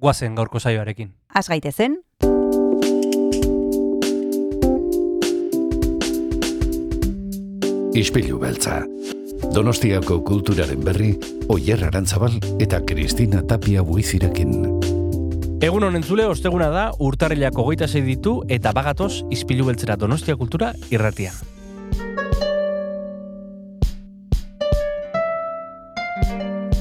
guazen gaurko saioarekin. Az gaitezen, Ispilu beltza. Donostiako kulturaren berri, Oyer Arantzabal eta Kristina Tapia buizirekin. Egun honen zule, osteguna da, urtarrilako goita ditu eta bagatoz izpilu beltzera Donostia Kultura irratia.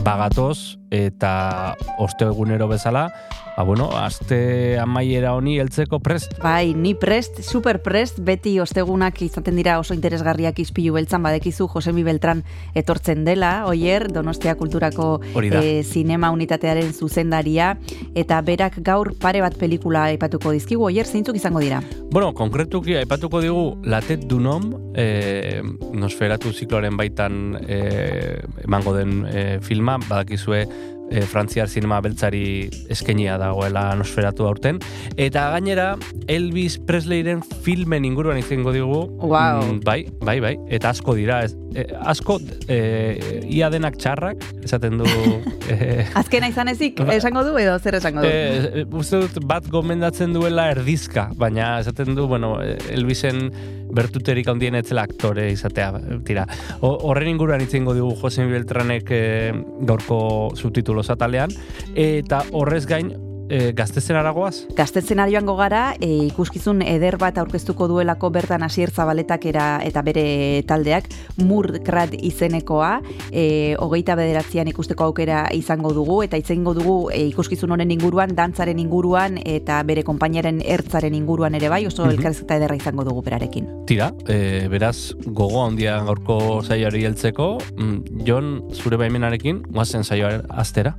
Bagatoz eta ostegunero bezala, ba bueno, aste amaiera honi heltzeko prest. bai, ni prest, super prest, beti ostegunak izaten dira oso interesgarriak izpilu beltzan, badekizu Josemi Beltran etortzen dela, oier, Donostia Kulturako eh, zinema unitatearen zuzendaria, eta berak gaur pare bat pelikula aipatuko dizkigu, oier, zeintzuk izango dira? Bueno, konkretuki aipatuko digu Latet Dunom, eh, Nosferatu zikloaren baitan eh, emango den eh, filma, badakizue eh, frantziar zinema beltzari eskenia dagoela Nosferatu aurten. Eta gainera, Elvis Presleyren filmen inguruan izango digu. Wow. Mm, bai, bai, bai. Eta asko dira. Ez, eh, asko, eh, ia denak txarrak, esaten du... eh, Azkena izan ezik, Ba- esango du edo zer esango du? Eh, uste dut bat gomendatzen duela erdizka, baina esaten du, bueno, Elvisen bertuterik handien etzela aktore izatea, tira. Horren inguruan itzengo dugu Jose Beltranek eh, gaurko subtitulo zatalean, eta horrez gain, eh, gaztezen aragoaz? Gaztetzen joango gara, e, ikuskizun eder bat aurkeztuko duelako bertan asier zabaletak era, eta bere taldeak, murkrat izenekoa, e, hogeita bederatzean ikusteko aukera izango dugu, eta izango dugu e, ikuskizun honen inguruan, dantzaren inguruan, eta bere konpainaren ertzaren inguruan ere bai, oso Mhm. elkarrizketa ederra izango dugu berarekin. Tira, eh, beraz, gogo handia gaurko saioari heltzeko, mm, Jon, zure baimenarekin, guazen saioa astera.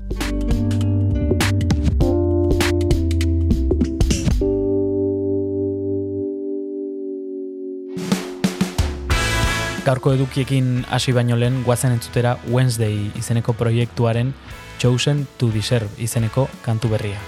Gaurko edukiekin hasi baino lehen guazen entzutera Wednesday izeneko proiektuaren Chosen to Deserve izeneko kantu berria.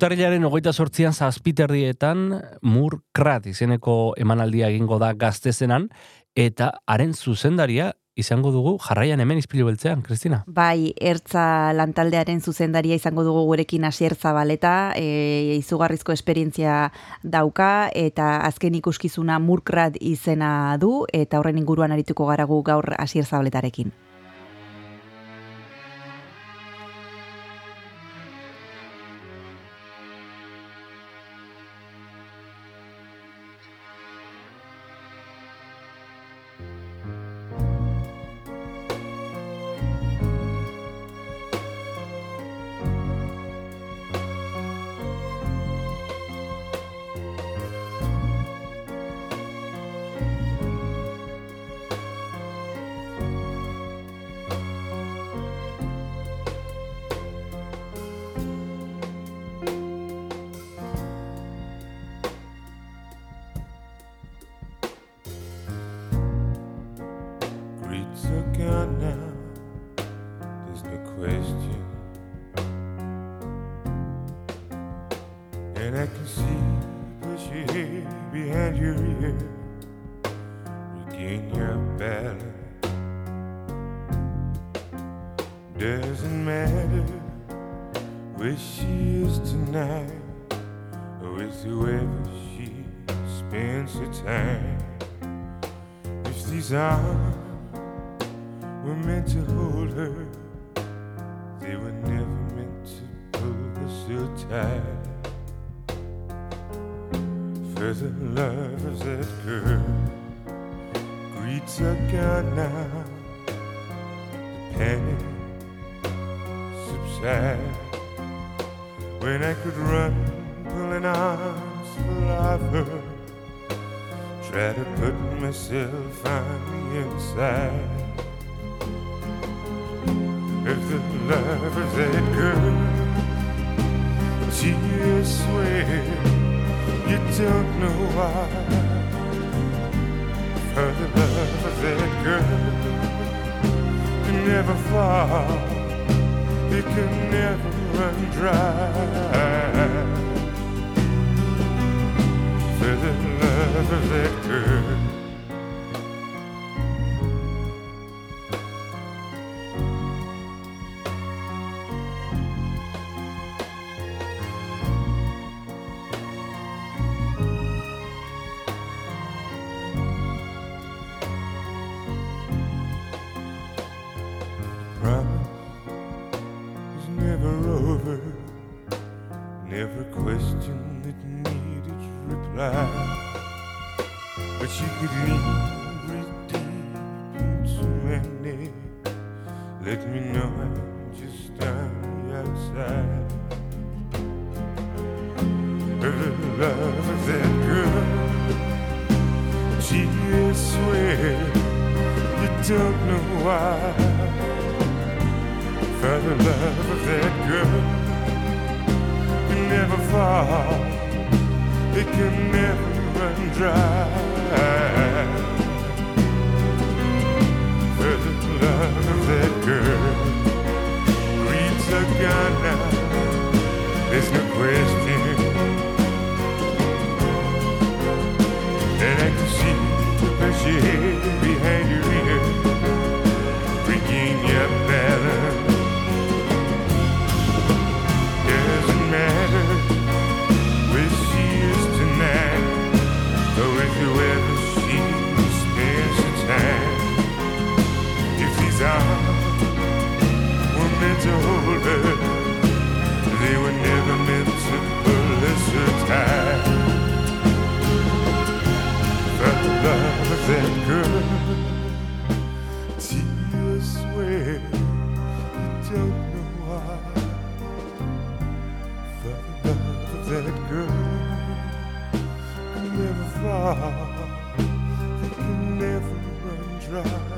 Urtarrilaren hogeita sortzian zazpiterdietan Mur Krat izeneko emanaldia egingo da gaztezenan, eta haren zuzendaria izango dugu jarraian hemen izpilu beltzean, Kristina. Bai, ertza lantaldearen zuzendaria izango dugu gurekin hasier zabaleta, e, izugarrizko esperientzia dauka, eta azken ikuskizuna murkrat izena du, eta horren inguruan arituko garagu gaur hasier zabaletarekin. Of that girl. Gee, swear you don't know why. For the love of that girl you never fall, it can never run dry. For the love of that girl, reeds a gone now, there's no question. Behind your ear, bringing you better. Doesn't matter where she is tonight, Though if you ever see me spend some time. If these arms were meant to hold her, they were never meant to pull us so tight love that girl, tears swear you don't know why the love of that girl can never fall, it can never run dry.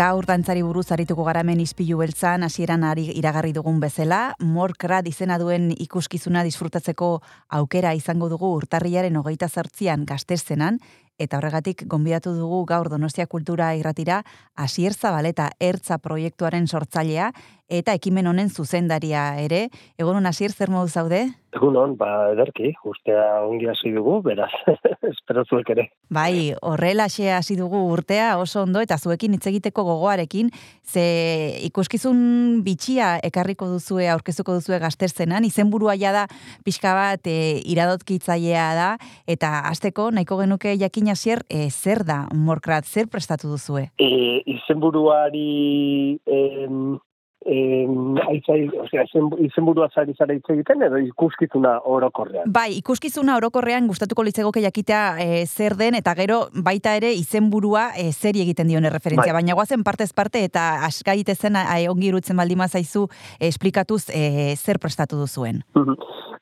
Gaur dantzari buruz arituko garamen izpilu beltzan, hasieran ari iragarri dugun bezala, Morkrat izena duen ikuskizuna disfrutatzeko aukera izango dugu urtarriaren hogeita zartzian gaztezenan, eta horregatik gonbidatu dugu gaur Donostia Kultura irratira Asier Zabaleta Ertza proiektuaren sortzailea eta ekimen honen zuzendaria ere. Egonon Asier zer modu zaude? Egun hon, ba, ederki, ustea ongi hasi dugu, beraz, espero zuek ere. Bai, horrelaxe hasi dugu urtea oso ondo eta zuekin hitz egiteko gogoarekin, ze ikuskizun bitxia ekarriko duzue, aurkezuko duzue gazterzenan, izenburua ja da pixka bat e, iradotkitzailea da, eta hasteko nahiko genuke jakin hasier e, zer da Morkrat, zer prestatu duzue? E, izenburuari em, aitzai, osea, izen, izenburua zari zara hitz egiten, edo ikuskizuna orokorrean. Bai, ikuskizuna orokorrean gustatuko litzegoke jakitea e, zer den eta gero baita ere izenburua e, zeri egiten dion referentzia, Bai. baina goazen partez parte eta askaite zen a, ongi irutzen baldin zaizu e, esplikatuz e, zer prestatu duzuen.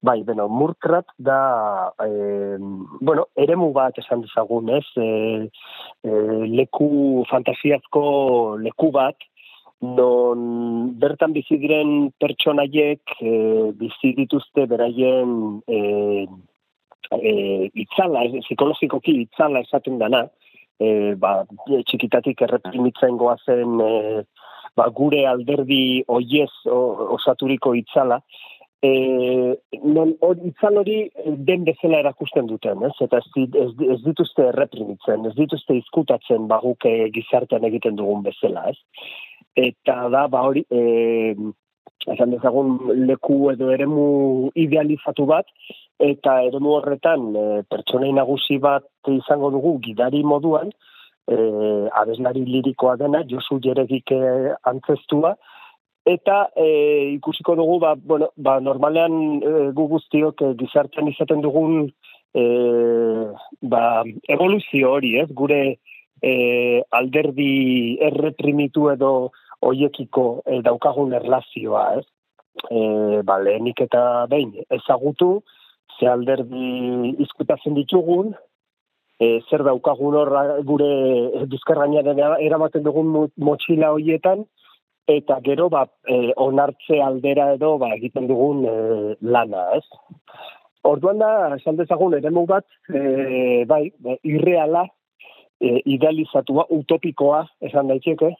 Bai, bueno, Murkrat da, eh, bueno, eremu bat esan dezagun, ez? E, e, leku fantasiazko leku bat, non bertan bizi diren pertsonaiek e, bizi dituzte beraien e, e, itzala, psikologikoki itzala esaten dana, e, ba, txikitatik erreprimitzen goazen e, ba, gure alderdi oiez osaturiko itzala, e, non hori itzal hori den bezala erakusten duten, ez? Eta ez, ez, ez dituzte erreprimitzen, ez dituzte izkutatzen baguk e, gizartean egiten dugun bezala, ez? Eta da, ba hori, e, esan dezagun leku edo eremu idealizatu bat, eta eremu horretan e, pertsonei nagusi bat izango dugu gidari moduan, e, abeslari lirikoa dena, Josu Jeregik e, antzestua, eta e, ikusiko dugu, ba, bueno, ba, normalean e, gu guztiok e, gizartean izaten dugun e, ba, evoluzio hori, ez? Gure e, alderdi erreprimitu edo hoiekiko e, daukagun erlazioa, ez? E, ba, lehenik eta behin ezagutu, ze alderdi izkutatzen ditugun, e, zer daukagun horra gure bizkargainaren eramaten dugun mo- motxila hoietan, eta gero ba, e, onartze aldera edo ba, egiten dugun e, lana, ez? Orduan da, esan dezagun, eremu bat, e, bai, irreala, e, idealizatua, utopikoa, esan daiteke,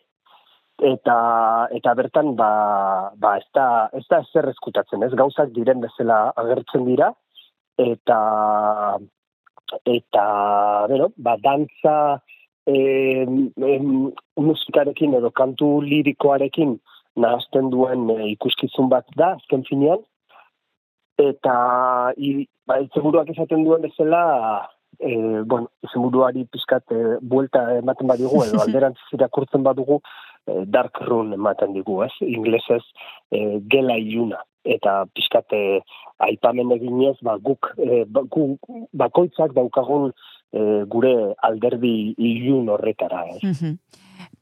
eta eta bertan ba, ba ez da ez da ezer eskutatzen, ez? Gauzak diren bezala agertzen dira. Eta eta bero, ba dantza em, em, musikarekin edo kantu lirikoarekin nahazten duen e, ikuskizun bat da azken finean. Eta i, ba, izenburuak esaten duen bezala e, bueno, izenburuari pizkat e, buelta ematen badugu edo alderantz irakurtzen badugu e, dark run ematen digu, ez? Inglesez e, gela iluna eta pizkat e, aipamen eginez ba, guk, e, gu, bakoitzak daukagun e, gure alderdi ilun horretara, ez? Mhm.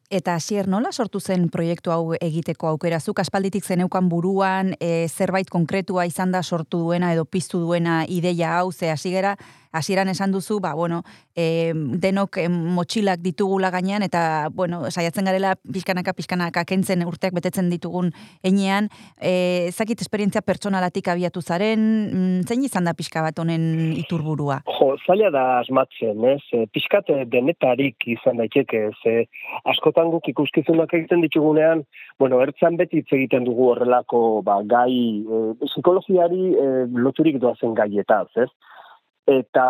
Eta hasier nola sortu zen proiektu hau egiteko aukera? Zuk aspalditik zeneukan buruan, e, zerbait konkretua izan da sortu duena edo piztu duena ideia hau, ze hasigera, hasieran esan duzu, ba, bueno, e, denok e, motxilak ditugula gainean, eta, bueno, saiatzen garela pixkanaka, pixkanaka kentzen urteak betetzen ditugun enean, e, zakit esperientzia pertsonalatik abiatu zaren, mm, zein izan da pixka bat honen iturburua? Jo, zaila da asmatzen, ez? E, pixkat e, denetarik izan daiteke, ze askotan guk ikuskizunak egiten ditugunean, bueno, ertzan beti hitz egiten dugu horrelako ba, gai, e, psikologiari e, loturik doazen gaietaz, ez? Eta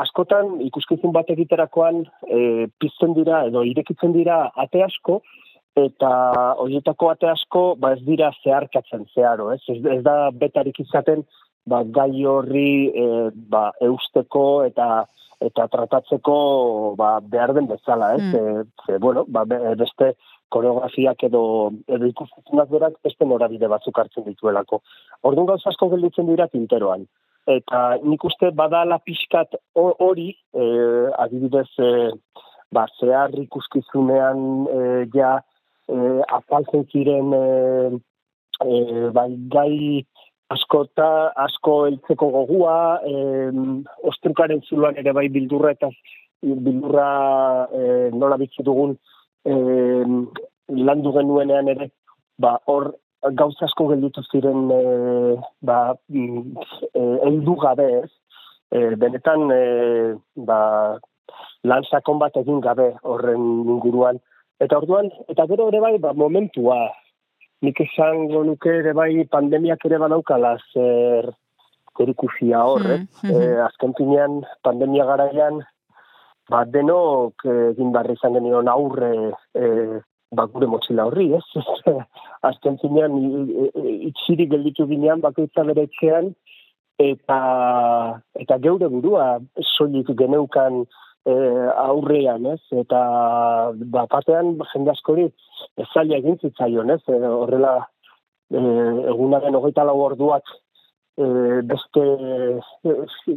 askotan ikuskizun bat egiterakoan e, pizten dira edo irekitzen dira ate asko, eta horietako ate asko ba ez dira zeharkatzen zeharo, ez? Ez, ez da betarik izaten ba, gai horri e, ba, eusteko eta eta tratatzeko ba, behar den bezala, ez? Mm. E, ze, bueno, ba, be- beste koreografiak edo, edo ikuskizunak berak beste norabide batzuk hartzen dituelako. Orduan gauza asko gelditzen dira tinteroan. Eta nik uste badala pixkat ho- hori, e, adibidez, e, ba, zehar ikuskizunean e, ja e, afaltzen ziren e, e, bai, gai askota, asko heltzeko gogua, e, ostrukaren zuloan ere bai bildurra eta bildurra e, nola bitzi dugun e, landu genuenean ere, ba, hor gauza asko gelditu ziren e, ba, mm, e, heldu gabe ez, e, benetan e, ba, lan sakon bat egin gabe horren inguruan. Eta orduan, eta gero ere bai, ba, momentua, nik esango nuke ere bai pandemiak ere badaukala zer erikusia horrek. Mhm, mhm. Eh, azken finean, pandemia garaian, ba, denok eh, egin barri izan genion aurre eh, ba, gure motxila horri, ez? azken finean, i- i- itxirik gelditu ginean, bakoitza bere etxean, eta, eta geure burua soilik geneukan eh, aurrean, ez? Eta ba, batean jende askori ez zaila egin zitzaion, ez? Eh, horrela eh, egunaren hogeita lau orduak eh, beste eh,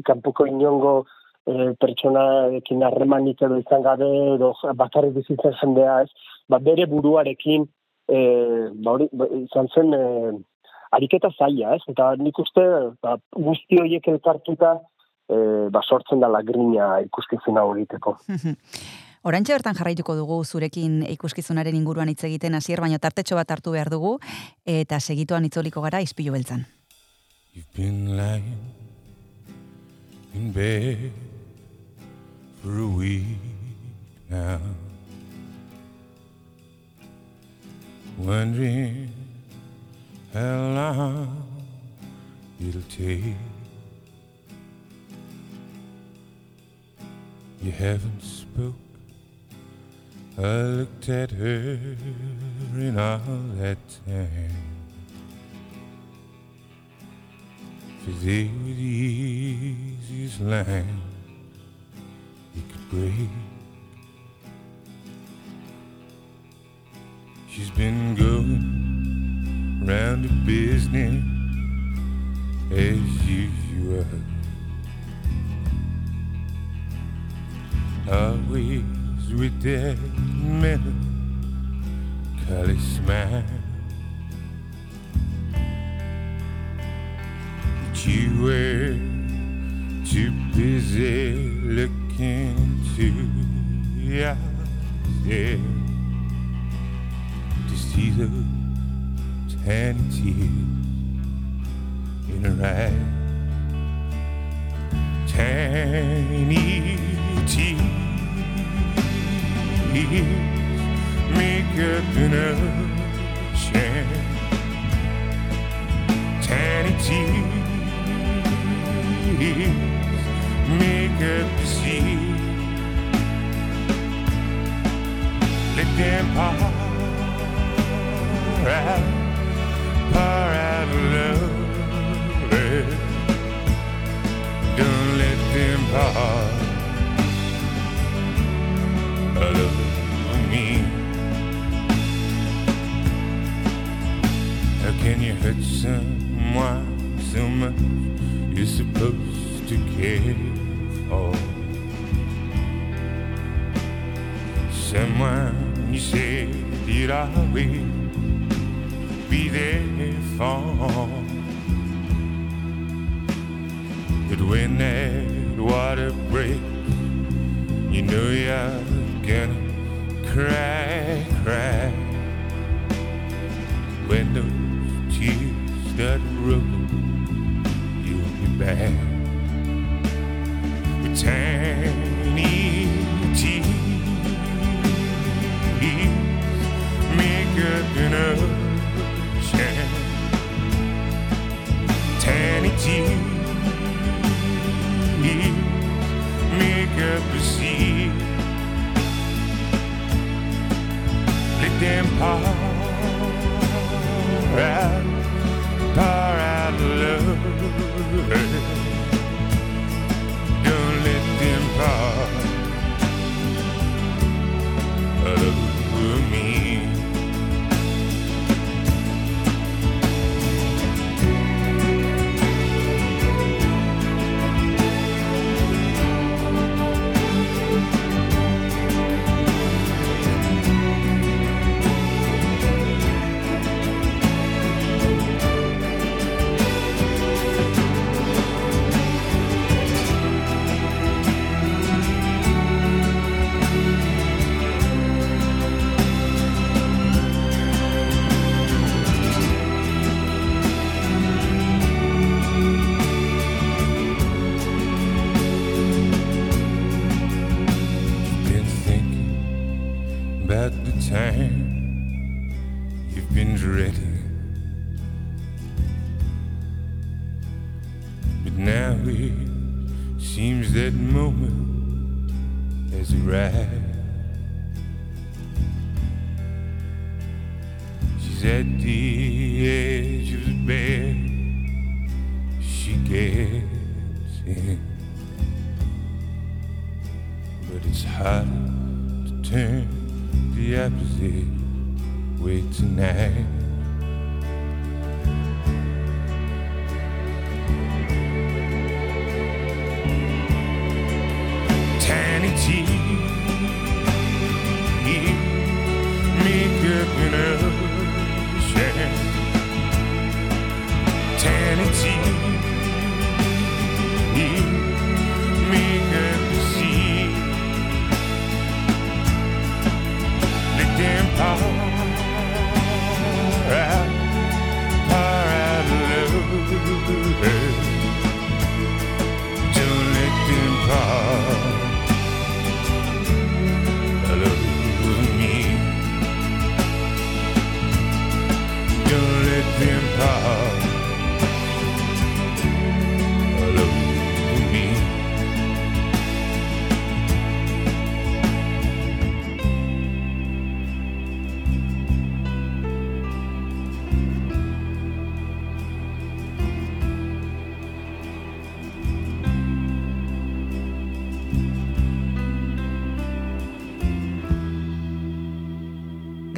kanpoko inongo eh, pertsonarekin harremanik edo izan gabe edo bakarrik bizitzen jendea, ez? Ba, bere buruarekin eh, ba, hori, ba, izan zen eh, ariketa zaila, ez? Eta nik uste ba, guzti horiek elkartuta eh, ba, sortzen da lagrina ikuskizun hau egiteko. Orantxe bertan jarraituko dugu zurekin ikuskizunaren inguruan hitz egiten hasier baino tartetxo bat hartu behar dugu eta segituan itzoliko gara izpilu beltzan. You've been lying in bed for a week now, wondering how long it'll take. You haven't spoke. I looked at her in all that time. They were the easiest line you could break. She's been going round the business as usual. Always with that melancholy smile. But you were too busy looking to see those tiny tears in her eyes. Tiny tears make up an ocean. Tiny tears make up the sea. Let them pour out, pour out love. Don't let them out of me. How can you hurt someone so much you're supposed to care for? Someone you said you'd always be there for. But when that water breaks, you know you're gonna cry, cry. When those tears start rolling, you'll be back tiny tears. Make up ocean. Tears make up a sea. Let them pour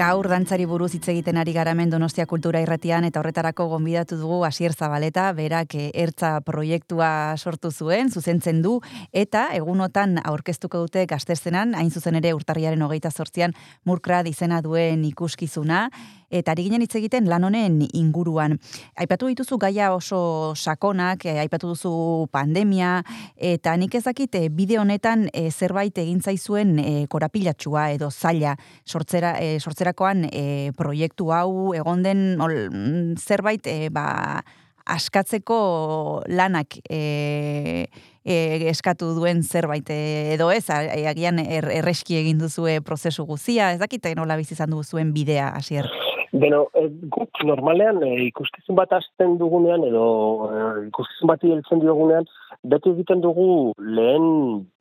Gaur dantzari buruz hitz egiten ari gara hemen Donostia Kultura Irratian eta horretarako gonbidatu dugu Asier Zabaleta, berak eh, ertza proiektua sortu zuen, zuzentzen du eta egunotan aurkeztuko dute gaztezenan, hain zuzen ere urtarriaren hogeita sortzian Murkrad izena duen ikuskizuna, eta ari ginen hitz egiten lan honen inguruan. Aipatu dituzu gaia oso sakonak, eh, aipatu duzu pandemia, eta nik ezakit eh, bide honetan eh, zerbait egin zaizuen eh, korapilatxua edo zaila sortzera, eh, sortzerakoan eh, proiektu hau egon den ol, mm, zerbait eh, ba, askatzeko lanak eh, eh, eskatu duen zerbait edo ez, agian er, erreski egin duzue prozesu guzia, ez dakite nola bizi izan dugu zuen bidea, hasier. Beno, e, guk normalean e, ikuskizun bat hasten dugunean edo e, ikuskizun bati heltzen diogunean, beti egiten dugu lehen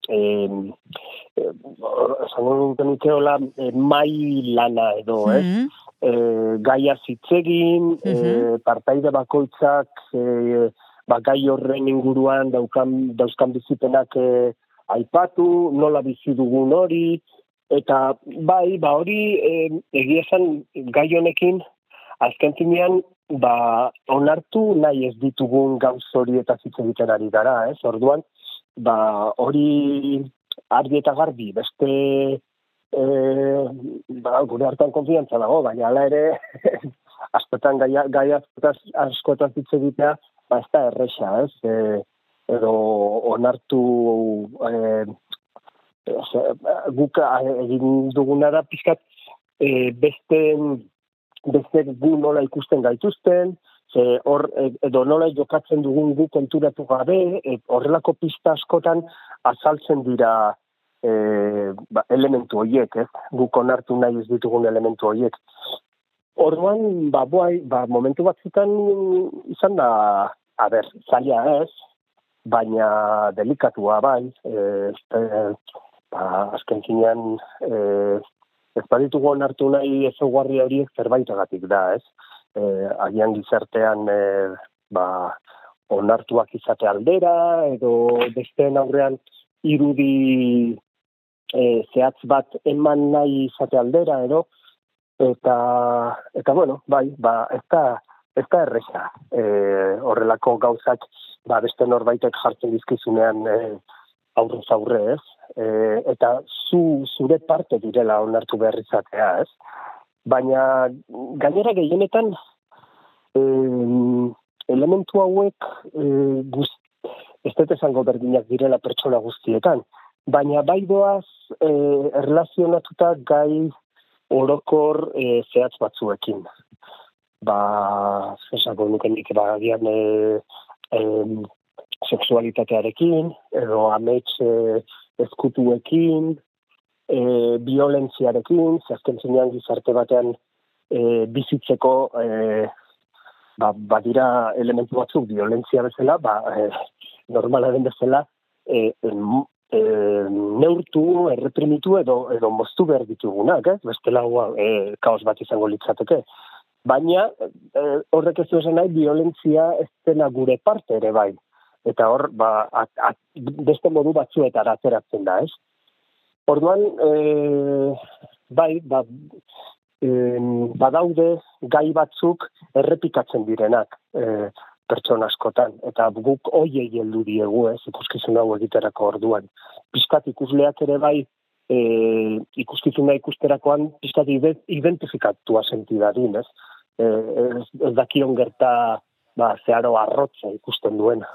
e, e, e, mai lana edo, ez? Mhm. e, gaia zitzegin, e, Mhm. partaide bakoitzak e, ba, gai horren inguruan daukan, dauzkan bizipenak e, aipatu, nola bizi dugun hori, eta bai, ba hori e, egia esan gai honekin azken finean ba, onartu nahi ez ditugun gauz hori eta hitz egiten ari gara, ez? Orduan, ba, hori argi eta garbi, beste e, ba, gure hartan konfiantza dago, baina hala ere askotan gai, askotaz hitz egitea, ba, ez da erresa, ez? E, edo onartu e, guk eh, egin duguna da pizkat e, beste beste gu nola ikusten gaituzten, ze hor e, edo nola jokatzen dugun gu konturatu gabe, horrelako pista askotan azaltzen dira e, ba, elementu horiek, ez? Guk onartu nahi ez ditugun elementu horiek. Orduan, ba, boai, ba, momentu batzutan izan da, a ber, zaila ez, baina delikatua bai, e, e, ba, azken finean, e, ez baditugu onartu nahi ezaugarri horiek zerbaitagatik da, ez? E, agian gizartean e, ba, onartuak izate aldera, edo besteen aurrean irudi e, zehatz bat eman nahi izate aldera, edo, eta, eta bueno, bai, ba, ez da, ez da erresa, e, horrelako gauzak, ba, beste norbaitek jartzen dizkizunean e, aurrez aurre, ez? E, eta zu, zure parte direla onartu behar izatea, ez? Baina gainera gehienetan em, elementu hauek e, guz, ez dut esango berdinak direla pertsona guztietan, baina bai doaz e, erlazionatuta gai orokor e, zehatz batzuekin. Ba, esango nuke nik, ba, agian e, em, sexualitatearekin, edo amets e, eskutuekin, e, violentziarekin, zazken zinean gizarte batean e, bizitzeko e, ba, badira elementu batzuk violentzia bezala, ba, e, normala den bezala, e, e, neurtu, erreprimitu edo, edo moztu behar ditugunak, ez? Bestela hua, e, kaos bat izango litzateke. Baina e, horrek ez du esan nahi, violentzia ez dena gure parte ere bai. Eta hor, ba, at, at, beste modu batzuetara ateratzen da, ez? Orduan, e, bai, ba, em, badaude gai batzuk errepikatzen direnak e, pertsona askotan. Eta guk hoiei heldu diegu, ez, ikuskizun hau egiterako orduan. Piskat ikusleak ere bai, e, ikuskizuna ikusterakoan piskat ide- identifikatua senti dadin, ez? E, ez, ez dakion gerta ba, zeharo arrotza ikusten duena.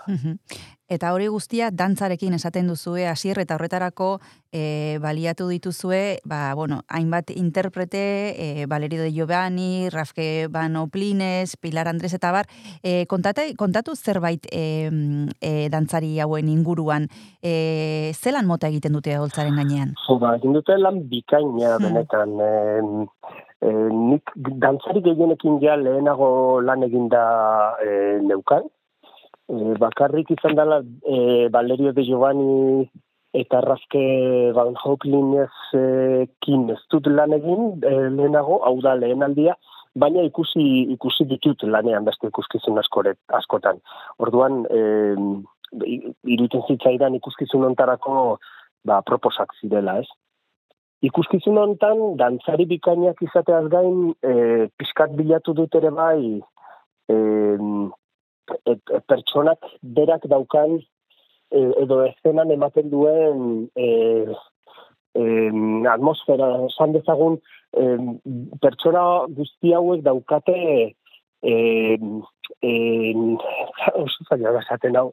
Eta hori guztia dantzarekin esaten duzue hasier eta horretarako e, baliatu dituzue, ba, bueno, hainbat interprete, e, Valerio de Giovanni, Rafke Van Oplines, Pilar Andres eta bar, e, kontate, kontatu zerbait e, e, dantzari hauen inguruan, e, zelan mota egiten dute holtzaren gainean? Jo, ba, egin dute lan bikaina Hmm. benetan. em, e, nik dantzari gehienekin ja lehenago lan eginda e, neukan. E, bakarrik izan dela e, Valerio de Giovanni eta Razke Van Hoeklinez e, kin ez dut lan egin e, lehenago, hau da lehenaldia, baina ikusi ikusi ditut lanean beste ikuskizun askoret, askotan. Orduan, e, iruditzen zitzaidan ikuskizun ontarako ba, proposak zirela, ez? Ikuskizun hontan dantzari bikainak izateaz gain, e, pixkat bilatu dut ere bai, e, et, et, pertsonak berak daukan e, edo eszenan ematen duen e, e, atmosfera, esan dezagun, e, pertsona guzti hauek daukate e, e, oso zaila da esaten hau,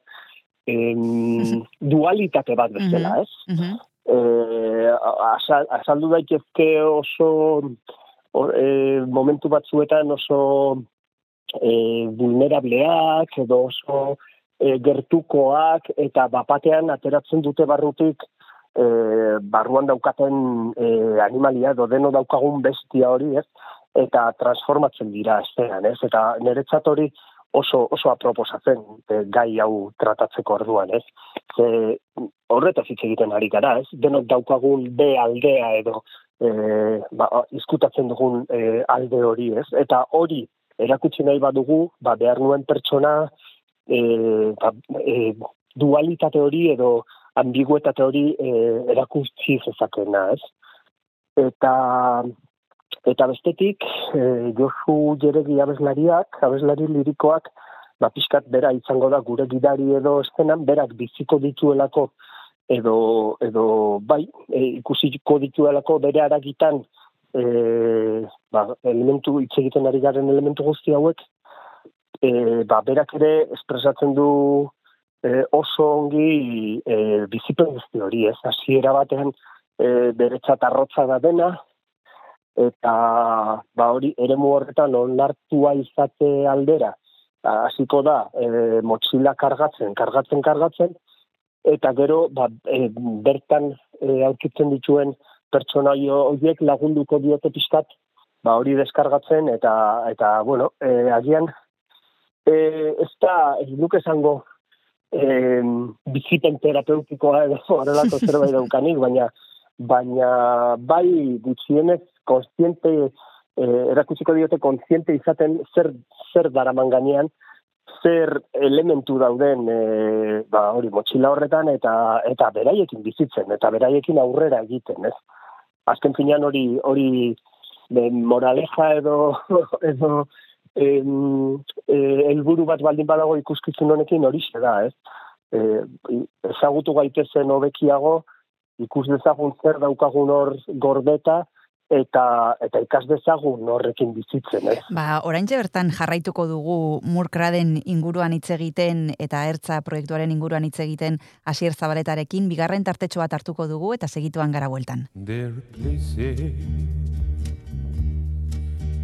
em, dualitate bat bezala, ez? Mhm. Eh, azal, azaldu daitezke oso o, eh, momentu batzuetan oso eh, vulnerableak edo oso eh, gertukoak eta bapatean ateratzen dute barrutik eh, barruan daukaten eh, animalia edo deno daukagun bestia hori, ez? Eta transformatzen dira estean, ez? Eta niretzat hori oso, oso aproposatzen eh, gai hau tratatzeko orduan, ez? Ze horretaz hitz egiten ari gara, ez? Denok daukagun B aldea edo e, ba, izkutatzen dugun e, alde hori, ez? Eta hori erakutsi nahi badugu, ba, behar nuen pertsona e, ba, e, dualitate hori edo ambiguetate hori e, erakutsi zezakena, ez? Eta eta bestetik, e, Josu Jeregi abeslariak, abeslari lirikoak, ba, pixkat bera izango da gure gidari edo eszenan, berak biziko dituelako edo, edo bai, e, ikusiko dituelako bere aragitan e, ba, elementu, hitz egiten ari garen elementu guzti hauek, e, ba, berak ere espresatzen du e, oso ongi e, bizipen guzti hori, ez? Hasiera batean e, beretzat arrotza da dena, eta ba hori eremu horretan onartua izate aldera hasiko da e, motxila kargatzen, kargatzen, kargatzen, eta gero ba, e, bertan e, aurkitzen dituen pertsona horiek lagunduko diote pixkat, ba hori deskargatzen, eta, eta bueno, e, agian e, ez da, ez duk esango e, bizipen terapeutikoa edo horrelako zerbait daukanik, baina baina bai gutxienez konstiente eh, erakutsiko diote kontziente izaten zer zer daraman gainean zer elementu dauden eh, ba hori motxila horretan eta eta beraiekin bizitzen eta beraiekin aurrera egiten, ez? Azken finean hori hori de moraleja edo edo em, eh, helburu bat baldin badago ikuskizun honekin hori da, ez? Eh, ezagutu gaitezen hobekiago ikus dezagun zer daukagun hor gordeta eta eta ikas dezagun horrekin bizitzen, ez? Ba, oraintxe bertan jarraituko dugu Murkraden inguruan hitz egiten eta Ertza proiektuaren inguruan hitz egiten Asier Zabaletarekin bigarren tartetxo bat hartuko dugu eta segituan gara bueltan. There are places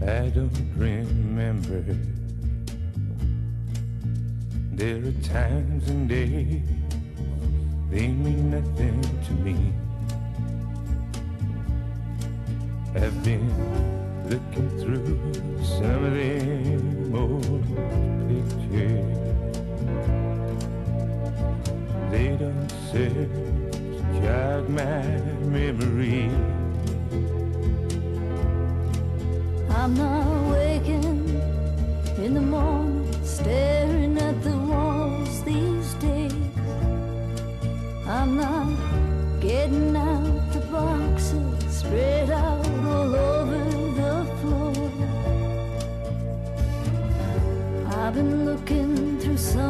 I don't remember. There are times and days they mean nothing to me. have been looking through some of the old pictures. They don't serve to jog my memory. I'm not waking in the morning, still.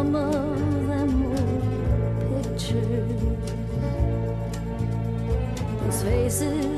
some of them were pictures. Those faces.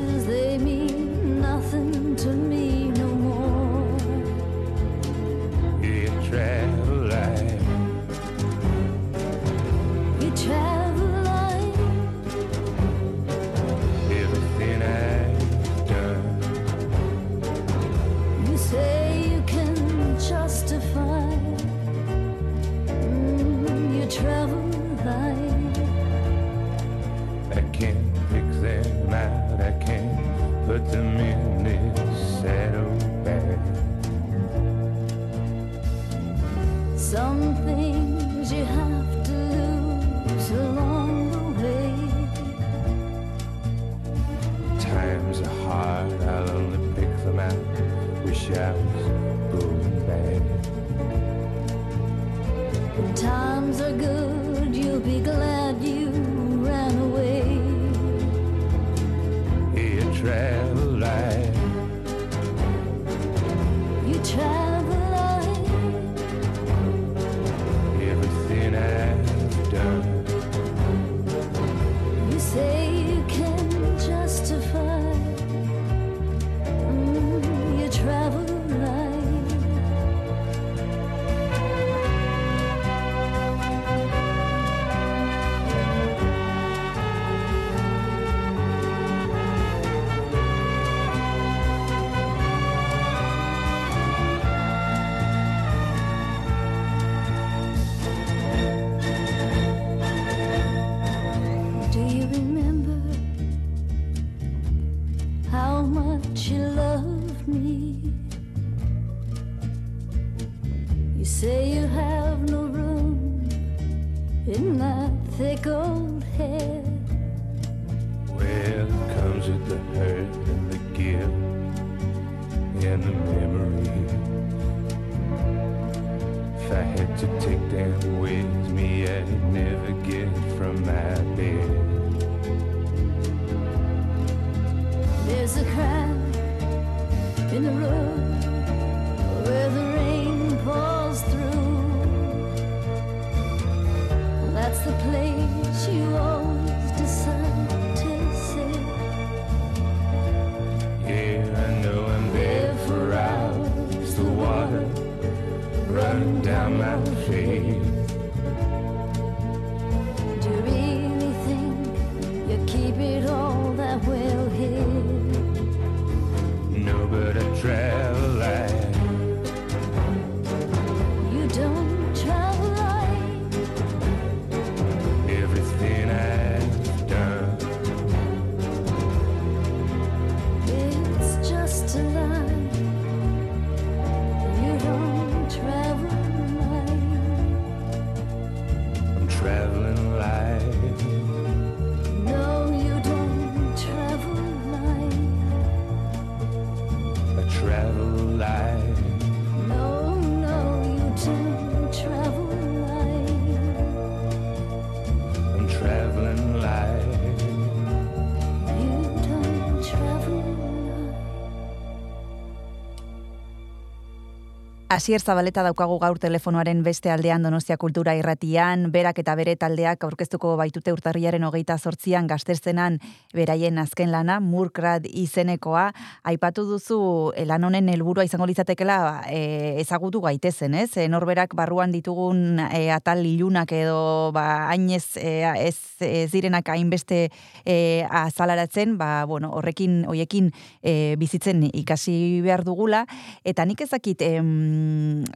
Asier Zabaleta daukagu gaur telefonoaren beste aldean Donostia Kultura irratian, berak eta bere taldeak aurkeztuko baitute urtarriaren hogeita sortzian gaztezenan beraien azken lana, murkrad izenekoa, aipatu duzu eh, lan honen helburua izango litzatekela e, eh, ezagutu gaitezen, ez? E, norberak barruan ditugun e, atal ilunak edo ba, ainez e, ez, ez direnak hainbeste e, azalaratzen, ba, bueno, horrekin, hoiekin e, bizitzen ikasi behar dugula, eta nik ezakit, em,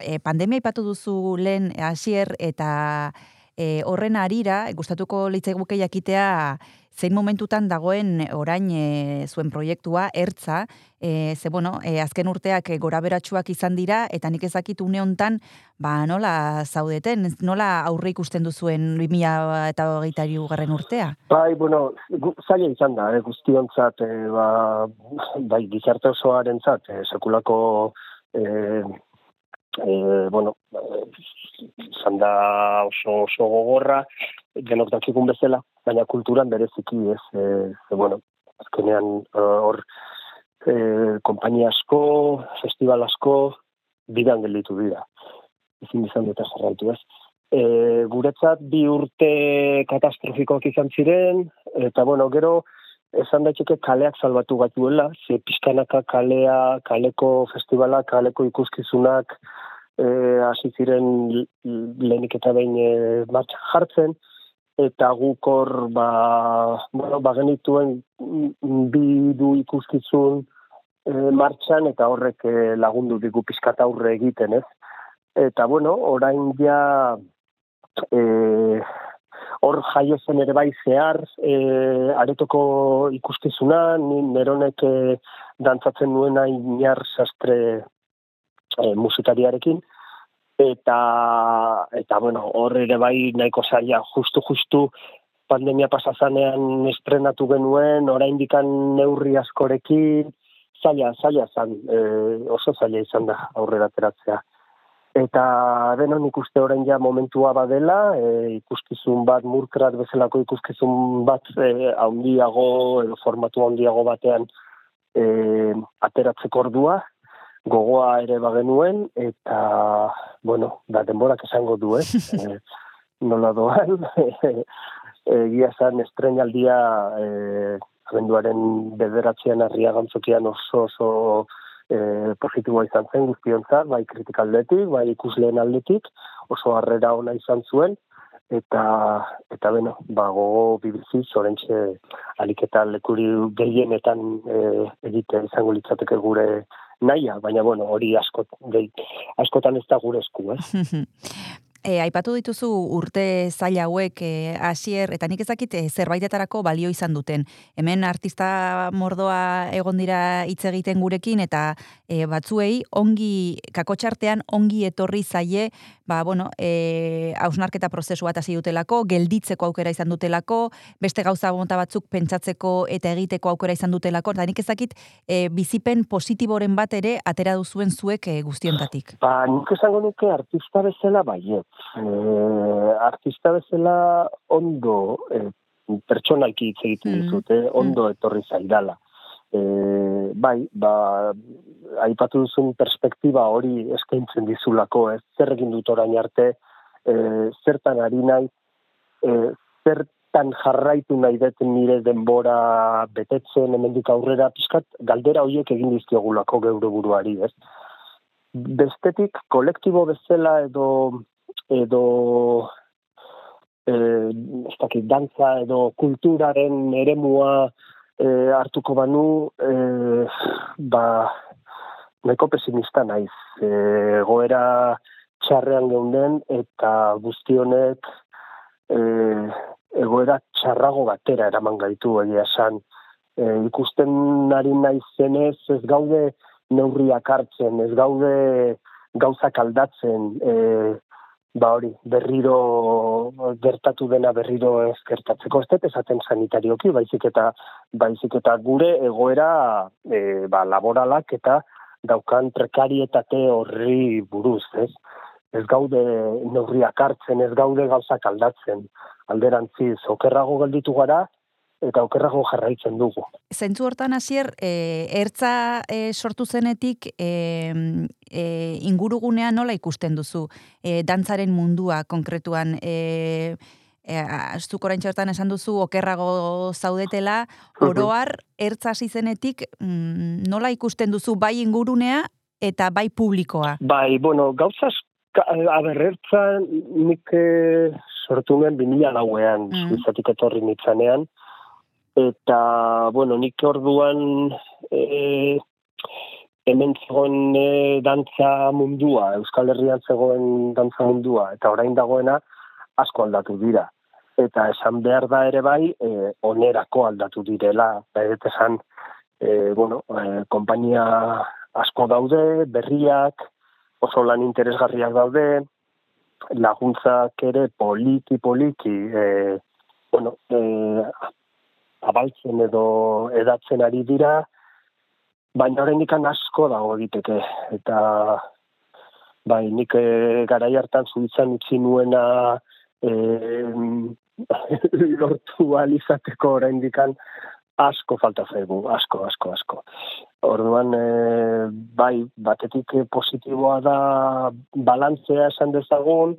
e, pandemia ipatu duzu lehen hasier eta e, horren arira, gustatuko litzaiguke jakitea, zein momentutan dagoen orain e, zuen proiektua ertza, e, ze bueno, e, azken urteak gora beratxuak izan dira, eta nik ezakit une hontan, ba nola zaudeten, nola aurre ikusten duzuen 2000 eta gaitari ugarren urtea? Bai, bueno, zaila izan da, eh, guztionzat, eh, ba, bai, gizarte osoaren zat, eh, sekulako eh, eh, bueno, eh, izan da oso, oso gogorra, denok dakikun bezala, baina kulturan bereziki, ez, eh, ze, bueno, azkenean hor, eh, kompainia asko, festival asko, bidan gelditu dira. Ezin izan dute jarraitu, ez? e, guretzat bi urte katastrofikoak izan ziren, eta bueno, gero esan daiteke kaleak salbatu gatuela, ze pizkanaka kalea, kaleko festivala, kaleko ikuskizunak e, hasi ziren lehenik eta behin e, martxan jartzen, eta guk hor, ba, bueno, ba genituen bi du ikuskizun e, martxan, eta horrek e, lagundu digu pizkat aurre egiten, ez? Eta bueno, orain ja e, hor jaio zen ere bai zehar e, aretoko ikuskizuna, ni neronek e, dantzatzen nuena inar sastre e, musikariarekin, eta, eta bueno, hor ere bai nahiko zaila, justu justu pandemia pasazanean estrenatu genuen, oraindikan neurri askorekin, zaila, zaila zan, e, oso zaila izan da aurrera ateratzea. Eta beno nik uste orain ja momentua badela, e, ikuskizun bat, murkrat bezalako ikuskizun bat e, handiago, edo formatu handiago batean e, ateratzeko ordua, gogoa ere bagenuen, eta, bueno, da denborak esango du, ez? e, nola doan, egia zan estrenaldia e, abenduaren bederatzean harria gantzokian oso oso e, positiboa izan zen guztiontzat, bai kritika aldetik, bai ikusleen aldetik, oso harrera ona izan zuen, eta, eta beno, ba, gogo bibizi, zorentxe aliketa lekuri gehienetan e, egitea izango litzateke gure naia, baina bueno, hori askot, gehi, askotan ez da gure esku, eh? E, aipatu dituzu urte zaila hauek e, hasier eta nik ezakit e, zerbaitetarako balio izan duten. Hemen artista mordoa egon dira hitz egiten gurekin eta e, batzuei ongi kakotxartean ongi etorri zaie, ba bueno, e, hausnarketa prozesu bat hasi dutelako, gelditzeko aukera izan dutelako, beste gauza mota batzuk pentsatzeko eta egiteko aukera izan dutelako, eta nik ezakit e, bizipen positiboren bat ere atera duzuen zuek e, guztiontatik. Ba, nik esango nuke artista bezala baiet. E, artista bezala ondo e, pertsonalki hitz egiten Mm, dizut, eh? ondo etorri zaidala. E, bai, ba, aipatu duzun perspektiba hori eskaintzen dizulako, ez zer egin dut orain arte, e, zertan ari nahi, e, zertan jarraitu nahi dut nire denbora betetzen hemendik aurrera pizkat galdera horiek egin dizkiogulako geure buruari, ez? Bestetik kolektibo bezala edo edo ez dakit, dantza edo kulturaren eremua eh, hartuko banu, eh, ba, nahiko pesimista naiz. Eh, goera txarrean geunden eta guztionek eh, egoera txarrago batera eraman gaitu egia esan. Eh, ikusten ari naizenez ez gaude neurriak hartzen, ez gaude gauzak aldatzen, eh, ba hori, berriro gertatu dena berriro ez gertatzeko ez esaten sanitarioki, baizik eta baizik eta gure egoera e, ba, laboralak eta daukan prekarietate horri buruz, ez? Ez gaude neurriak hartzen, ez gaude gauzak aldatzen, alderantziz, okerrago gelditu gara, eta okerrago jarraitzen dugu. Zentzu hortan hasier, e, ertza e, sortu zenetik e, e, ingurugunea nola ikusten duzu? E, dantzaren mundua konkretuan e, e, zuk orain txertan esan duzu okerrago zaudetela, oroar ertza hasi zenetik mm, nola ikusten duzu bai ingurunea eta bai publikoa? Bai, bueno, gauzaz, aberrertza nik eh, sortu nuen 2000 lauean, Mm. Suizatik etorri nitzanean, eta, bueno, nik orduan e, hemen zegoen e, dantza mundua, Euskal Herrian zegoen dantza mundua, eta orain dagoena asko aldatu dira. eta esan behar da ere bai, e, onerako aldatu direla, behar esan, e, bueno, e, kompainia asko daude, berriak, oso lan interesgarriak daude, laguntzak ere poliki-poliki, e, bueno, e, abaltzen edo edatzen ari dira, baina oraindik asko dago egiteke eta bai nik e, garai hartan zuitzan utzi nuena e, lortu alizateko oraindik asko falta zaigu, asko, asko, asko. Orduan, e, bai, batetik positiboa da balantzea esan dezagun,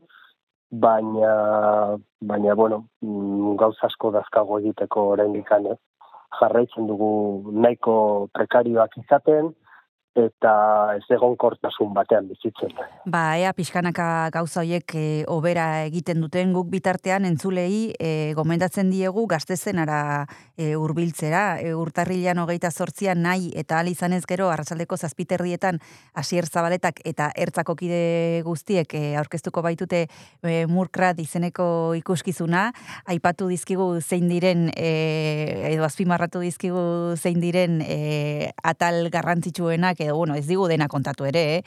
baina, baina, bueno, mm, gauza asko dazkago egiteko oraindik eh? jarraitzen dugu nahiko prekarioak izaten, eta ez egon kortasun batean bizitzen. Ba, ea pixkanaka gauza hoiek e, obera egiten duten guk bitartean entzulei e, gomendatzen diegu gaztezenara e, urbiltzera. E, urtarrilan hogeita sortzian nahi eta al izanez gero arrasaldeko zazpiterrietan asier zabaletak eta ertzako kide guztiek e, aurkeztuko baitute e, murkrat izeneko ikuskizuna. Aipatu dizkigu zein diren e, edo azpimarratu dizkigu zein diren e, atal garrantzitsuenak edo, bueno, ez digu dena kontatu ere, eh?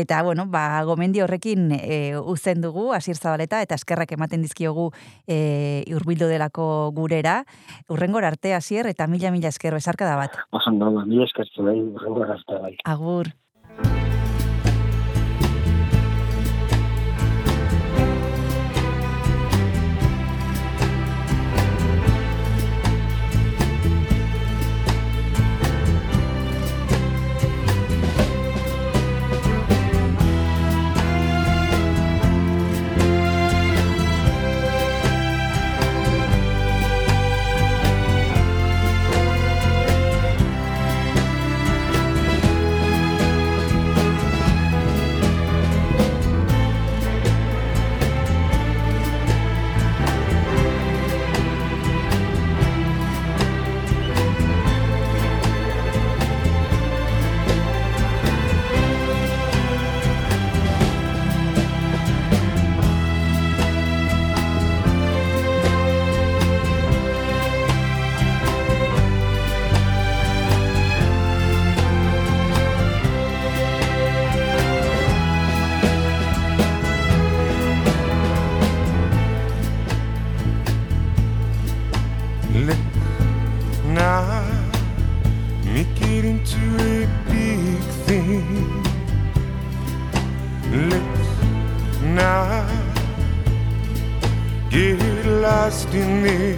Eta, bueno, ba, gomendi horrekin e, uzen dugu, Asier Zabaleta, eta eskerrak ematen dizkiogu e, urbildu delako gurera. Urrengor arte, Asier, eta mila-mila esker bezarka da bat. Oso, no, mila eskertu bai, urrengor arte bai. Agur. me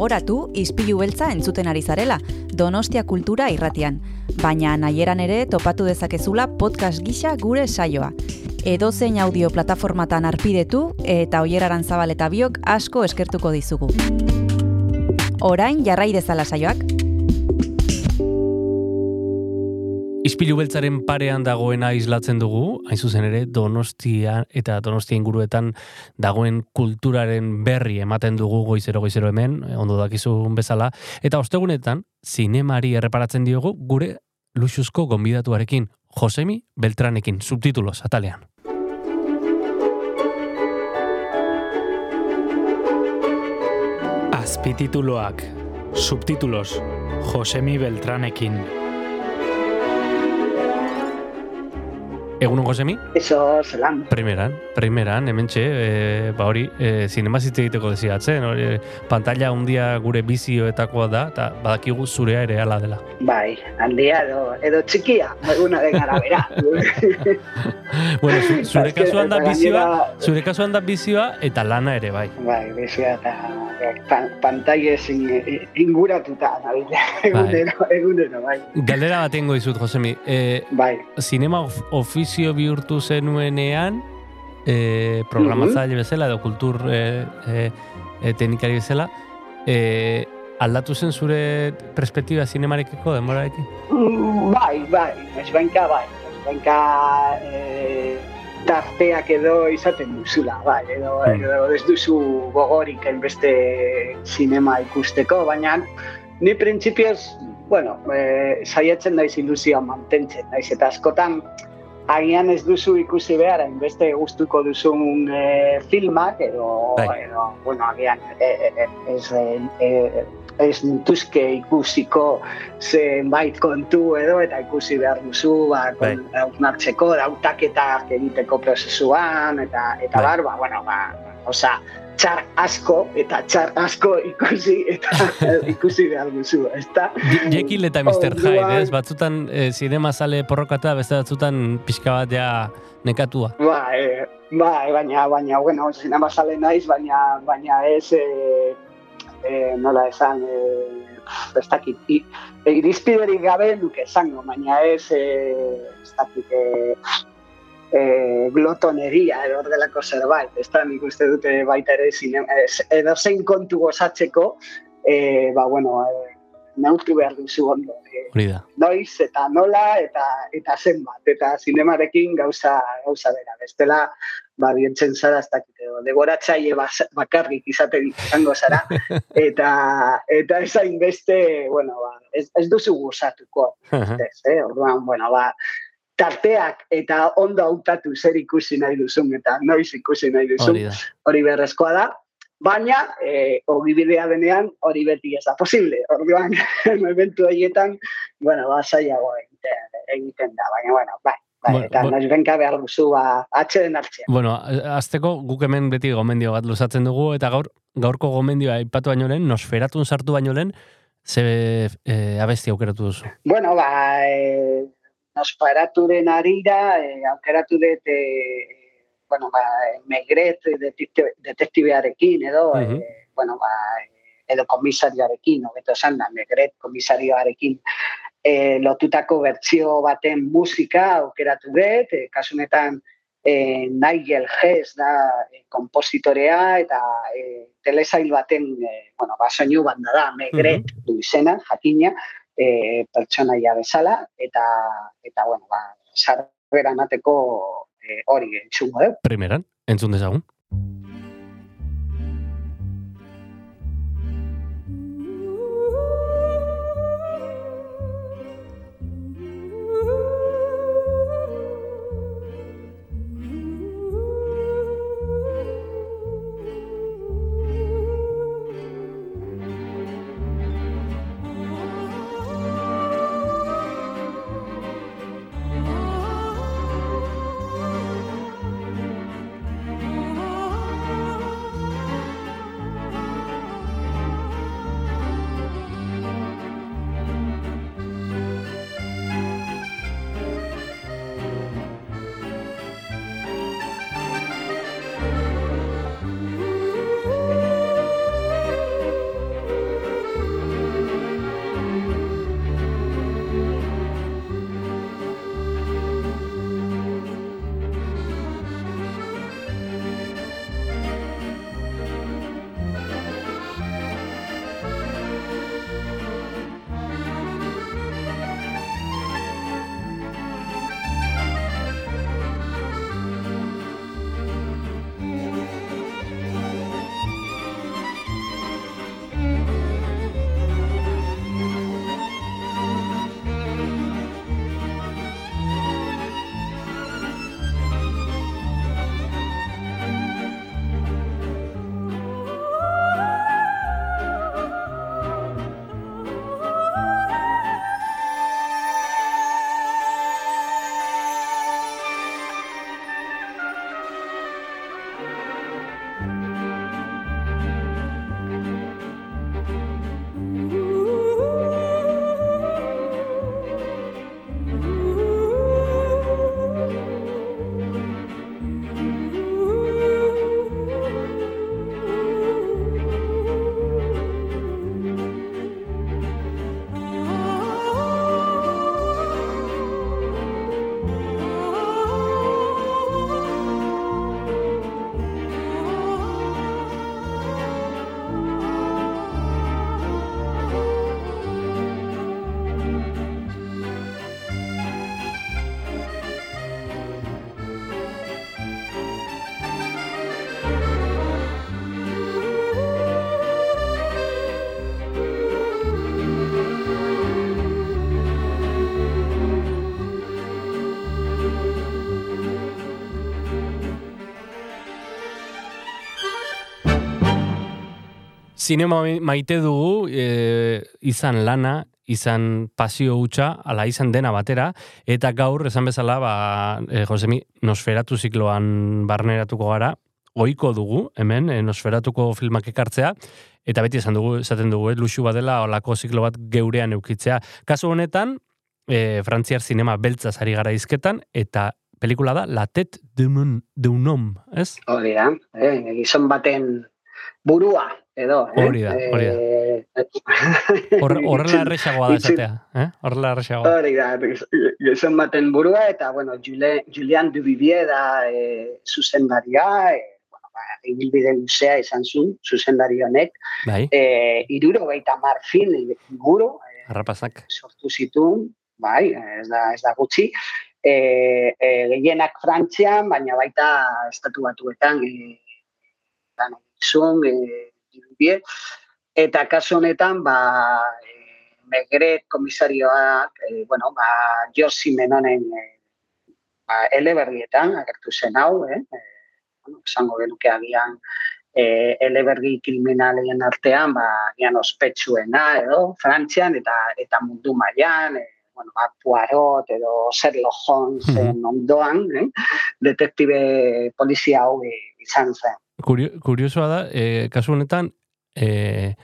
Gogoratu, ispilu beltza entzuten ari zarela. Donostia Kultura irratian, baina nahieran ere topatu dezakezula podcast gisa gure saioa. Edozein audio plataformatan arpidetu eta oieraran zabal eta biok asko eskertuko dizugu. Orain jarrai dezala saioak. Ispilu beltzaren parean dagoena islatzen dugu, hain zuzen ere Donostia eta Donostia inguruetan dagoen kulturaren berri ematen dugu goizero goizero hemen, ondo dakizun bezala, eta ostegunetan zinemari erreparatzen diogu gure luxuzko gonbidatuarekin, Josemi Beltranekin, subtitulos, atalean. Azpitituloak, subtitulos, Josemi Beltranekin. Egunon Josemi? Eso, zelan. Primeran, primeran, hementxe, e, ba hori, e, zinema egiteko desiatzen, hori, pantalla undia gure bizioetakoa da, eta badakigu zurea ere ala dela. Bai, handia edo, edo txikia, eguna den arabera. bueno, zu, zure kasuan da bizioa, zure kasuan da bizioa eta lana ere bai. Bai, bizia eta pan, pantailez in- inguratuta, nabila, egunero, egunero, bai. Galdera bat egingo dizut, Josemi. E, Bai, zinema of, ofizio bihurtu zenuenean, e, programatzaile bezala edo kultur e, e, e, teknikari bezala, e, aldatu zen zure perspektiba zinemarekiko denborarekin? Mm, bai, bai, esbenka, bai, esbenka eh, tarteak edo izaten duzula, bai, edo, Mm. edo ez duzu gogorik hainbeste sinema ikusteko, baina ni printzipioz, bueno, eh, saiatzen naiz ilusioa mantentzen, naiz eta askotan agian ez duzu ikusi behar, hainbeste gustuko duzun eh, filmak, edo, Bai. edo bueno, agian eh, eh, ez, eh, eh, ez nituzke ikusiko zenbait kontu edo eta ikusi behar duzu ba, Bai. hausnartzeko, dautaketak egiteko prozesuan eta eta Bai. bar, ba, bueno, ba, osea, txar asko eta txar asko ikusi eta ikusi behar duzu, ezta? Jekyll eta Mr. Hyde, ez? Batzutan e, zinema zale porrokata, beste batzutan pixka bat ja nekatua. Ba, e, ba, baina, baina, bueno, zinema sale naiz, baina, baina ez, e, e, nola esan, e, ez dakit, i- e, irizpiderik gabe nuke esango, baina ez, e, ez dakit, e, e, glotoneria edo horrelako zerbait, ez da nik uste dute baita ere zinema, ez, edo zein kontu gozatzeko, e, ba, bueno, e, neurtu behar duzu ondo. E, noiz eta nola eta eta zenbat eta zinemarekin gauza gauza bera bestela ba bihurtzen zara ez dakit edo degoratzaile bakarrik izaten izango zara. Eta eta ez hainbeste bueno ba ez, ez duzu gozatuko ez eh? Orduan bueno ba tarteak eta ondo hautatu zer ikusi nahi duzun eta noiz ikusi nahi duzun Hori berrezkoa da, baina e, ogibidea denean hori beti ez da posible. Orduan, momentu horietan, bueno, ba, zailago egiten, egiten da, baina, bueno, bai, bai, Bueno, eta bueno. noiz benka behar duzu, ba, atxeden hartzea. Bueno, azteko guk hemen beti gomendio bat luzatzen dugu, eta gaur gaurko gomendioa aipatu baino lehen, nosferatun sartu baino lehen, ze e, abesti aukeratu duzu. Bueno, ba, e, nosparaturen arira, e, aukeratu dut, e, bueno, ba, Megret detekti- detektibearekin, edo, Mhm. e, bueno, ba, edo komisarioarekin, hobeto esan da, Megret komisarioarekin e, lotutako bertsio baten musika aukeratu dut, e, kasunetan e, Nigel Hess da e, kompositorea eta e, telesail baten e, bueno, ba, soinu banda da, Megret du izena, jakina, e, pertsonaia bezala, eta, eta bueno, ba, sarrera emateko e, hori entzungo dut. Primeran, entzun dezagun. Zinema maite dugu, e, izan lana, izan pasio hutsa, ala izan dena batera, eta gaur, esan bezala, ba, e, Josemi, nosferatu zikloan barneratuko gara, oiko dugu, hemen, e, nosferatuko filmak ekartzea, eta beti esan dugu, esaten dugu, eh, luxu badela, olako ziklo bat geurean eukitzea. Kasu honetan, e, frantziar zinema beltza ari gara izketan, eta pelikula da La Tête d'un d'un homme, ez? Hori da, eh, gizon baten burua, edo. Eh? Hori da, hori da. Eh, Hor- Horrela errexagoa da esatea, eh? Horrela errexagoa. Hori da, gizon baten burua, eta, bueno, Julen, Julian Duvivier da e, zuzendaria, e, bueno, ba, ibilbide luzea izan zuen, zuzendari honek, Bai, e, iruro gaita mar film inguru, e, harrapazak. sortu zituen, bai, ez da, ez da gutxi, e, e, gehienak Frantzian, baina baita estatu batuetan, e, lan egin zuen, e, Duvivier, eta kasu honetan, ba, e, Megret komisarioak, e, bueno, ba, Josi Menonen e, ba, eleberrietan agertu zen hau, eh? E, bueno, esango genuke agian e, elebergi kriminalien artean, ba, agian ospetsuena edo, Frantzian eta eta mundu mailan, e, bueno, ba, Poirot edo Sherlock Holmesen ondoan, eh? detektibe polizia hau izan zen. Kurio, kuriosoa da, e, kasu honetan, e,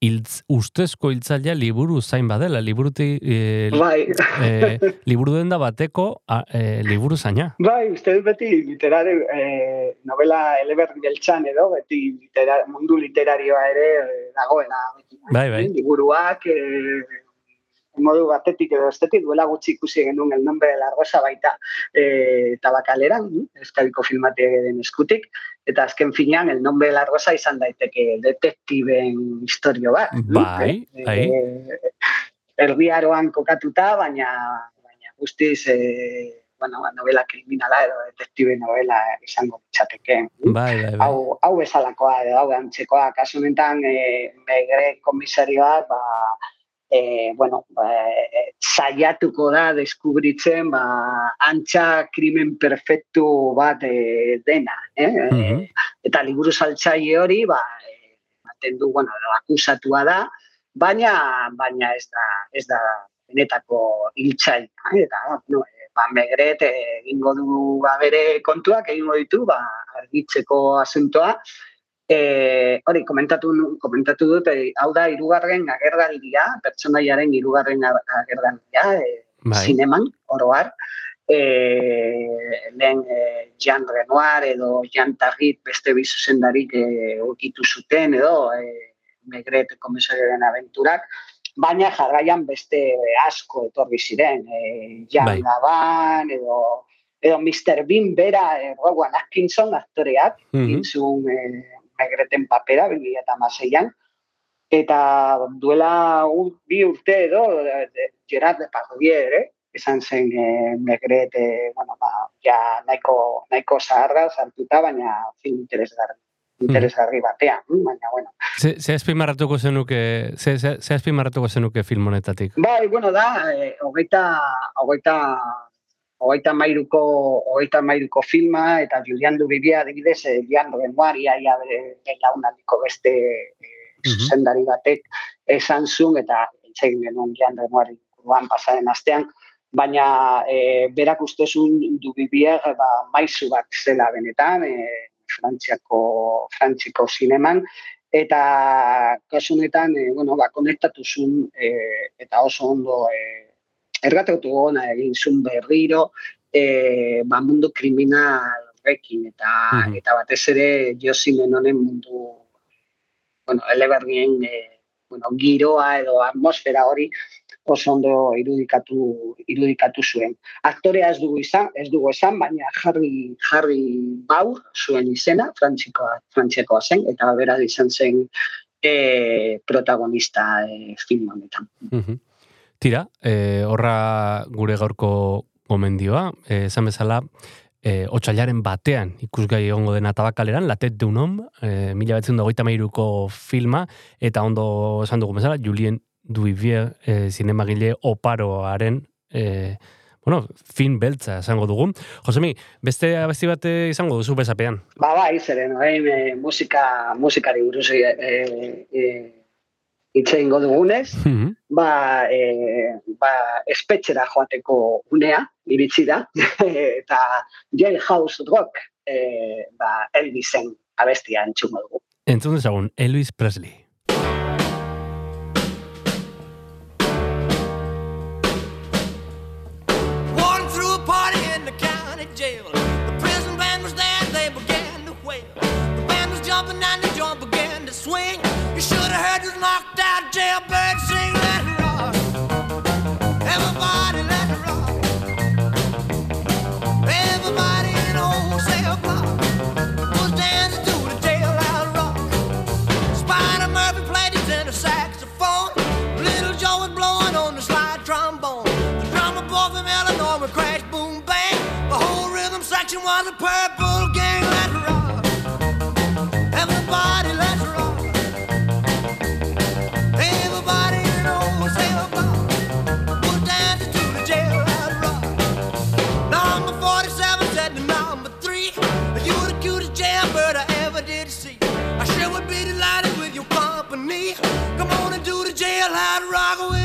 iltz, ustezko hiltzailea liburu zain badela, liburuti, e, Bai, e, liburu denda bateko a, e, liburu zaina. bai, uste dut beti literare, eh, novela eleberri beltzan edo, beti litera, mundu literarioa ere eh, dagoela. Beti, Bai, bai. Liburuak, eh, modu batetik edo estetik duela gutxi ikusi genuen el nombre de la rosa baita eh, tabakaleran, eskabiko filmate den eskutik, eta azken finean el nombre de la rosa izan daiteke detektiben historio bat. Bai, Eh, bai. eh, erdiaroan kokatuta, baina, baina guztiz eh, bueno, ba, novela kriminala edo detektibe novela izango litzateke. Bai, bai, bai. hau, hau bezalakoa edo hau antzekoa, kasu honetan e, megre komisarioak ba, e, bueno, ba, e, saiatuko da deskubritzen ba, antxa krimen perfektu bat e, dena. Eh? Mhm. Eta liburu saltzaile hori, ba, e, ematen du, bueno, akusatua da, baina baina ez da, ez da benetako hiltzailea. eh? Eta, no, e, ba, megret e, egingo du ba, bere kontuak, egingo ditu, ba, argitzeko asuntoa, E, hori, komentatu, komentatu dut, e, hau da, irugarren agerraldia, pertsonaiaren irugarren agerraldia, e, Bai. zineman, oroar, e, lehen e, Jean Renoir edo Jean Tarrit beste bi zuzendarik e, ukitu zuten edo e, Megret komisarioaren aventurak, baina jarraian beste asko etorri ziren, e, Jean Bai. Gabin edo edo Mr. Bean bera, e, Rowan Atkinson aktoreak, Mhm. egin zuen e, Megreten papera, 2006an, eta duela bi urte edo, de, Gerard Depardieu ere, esan zen e, Megret, e, bueno, ba, ja nahiko, nahiko zaharra sartuta, baina film interesgarri interesgarri batean, mm, baina bueno. Ze, ze azpimarratuko zenuke, ze, ze, ze azpimarratuko zenuke film honetatik? Bai, bueno, da, eh, hogeita, hogeita, hogeita mairuko, hogeita mairuko filma, eta Julian Dubibia adibidez, eh, Jean Renoir, ia, ia bere belaunaldiko beste eh, Mhm. zuzendari batek esan zuen, eta entzegin genuen Jean Renoir inguruan pasaren astean, baina eh, berak uste zuen Dubibier ba, maizu bat zela benetan, eh, Frantziako, Frantziko zineman, eta kasu honetan, e, bueno, ba, konektatu zuen, e, eta oso ondo e, ergatatu gona egin zuen berriro, e, ba, mundu kriminal horrekin, eta, Mhm. eta batez ere Josi Menonen mundu, bueno, eleberrien, e, bueno, giroa edo atmosfera hori oso ondo irudikatu, irudikatu zuen. Aktorea ez dugu izan, ez dugu esan, baina jarri, jarri baur zuen izena, frantzikoa, frantziakoa zen, eta bera izan zen e, protagonista e, film honetan. Mhm. Tira, e, horra gure gaurko gomendioa, e, esan bezala, e, otxailaren batean ikusgai egongo dena tabakaleran, Latet de un hom, e, mila betzen dagoita mairuko filma, eta ondo esan dugu bezala, Julien Duivier e, zinemagile oparoaren e, bueno, fin beltza esango dugu. Josemi, beste abesti bat eh, izango duzu bezapean. Ba, bai, zeren, orain e, musika, musikari buruz e, e, hitz egingo dugunez, Mhm. ba, e, ba, espetxera joateko unea, iritsi da, eta jailhouse rock, e, ba, Elvisen abestia entzungo dugu. Entzun dezagun, Elvis Presley. Walking through a party in the county jail. The prison band was there, they began to wail. The band was jumping and the joint began to swing. You should have heard this knocked out jailbird sing, let it rock. Everybody let it rock. Everybody in was to the jailhouse rock. Spider Murphy played his saxophone. Little Joe was on the slide trombone. The drummer boy from Illinois would crash, boom, bang. The whole rhythm section was a purple company. Come on and do the jailhouse rock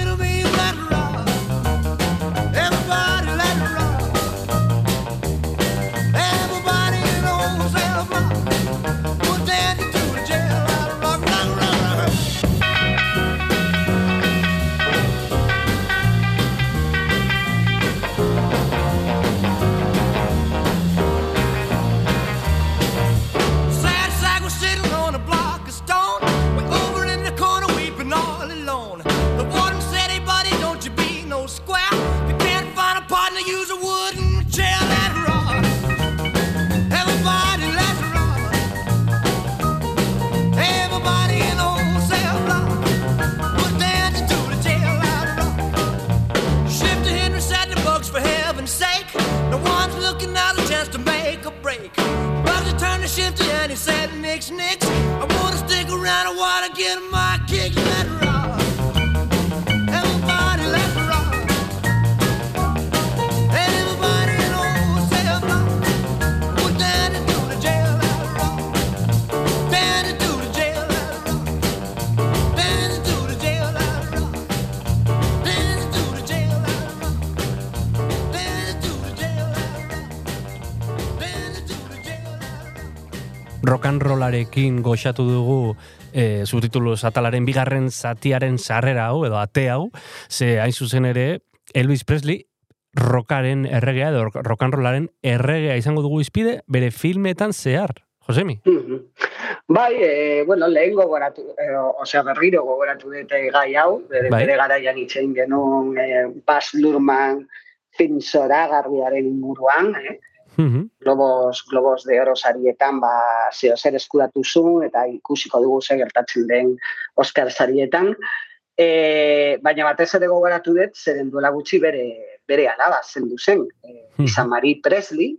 rock. and rollarekin goxatu dugu e, subtitulu atalaren bigarren zatiaren sarrera hau, edo ate hau, ze hain zuzen ere, Elvis Presley rockaren erregea, edo rock and rollaren erregea izango dugu izpide, bere filmetan zehar. Josemi? Mhm. Bai, e, bueno, lehen gogoratu, e, osea berriro gogoratu dute gai hau, bere, Bai. bere garaian itxein genuen e, Baz Luhrmann film zoragarriaren inguruan, eh? Mhm. Globos, Globos de Oro sarietan, ba, zeo zer eskuratu zuen, eta ikusiko dugu ze gertatzen den Oscar sarietan. E, baina batez ere gogoratu dut, zeren duela gutxi bere, bere alaba zendu zen. E, Mhm. Izan Marie Presley,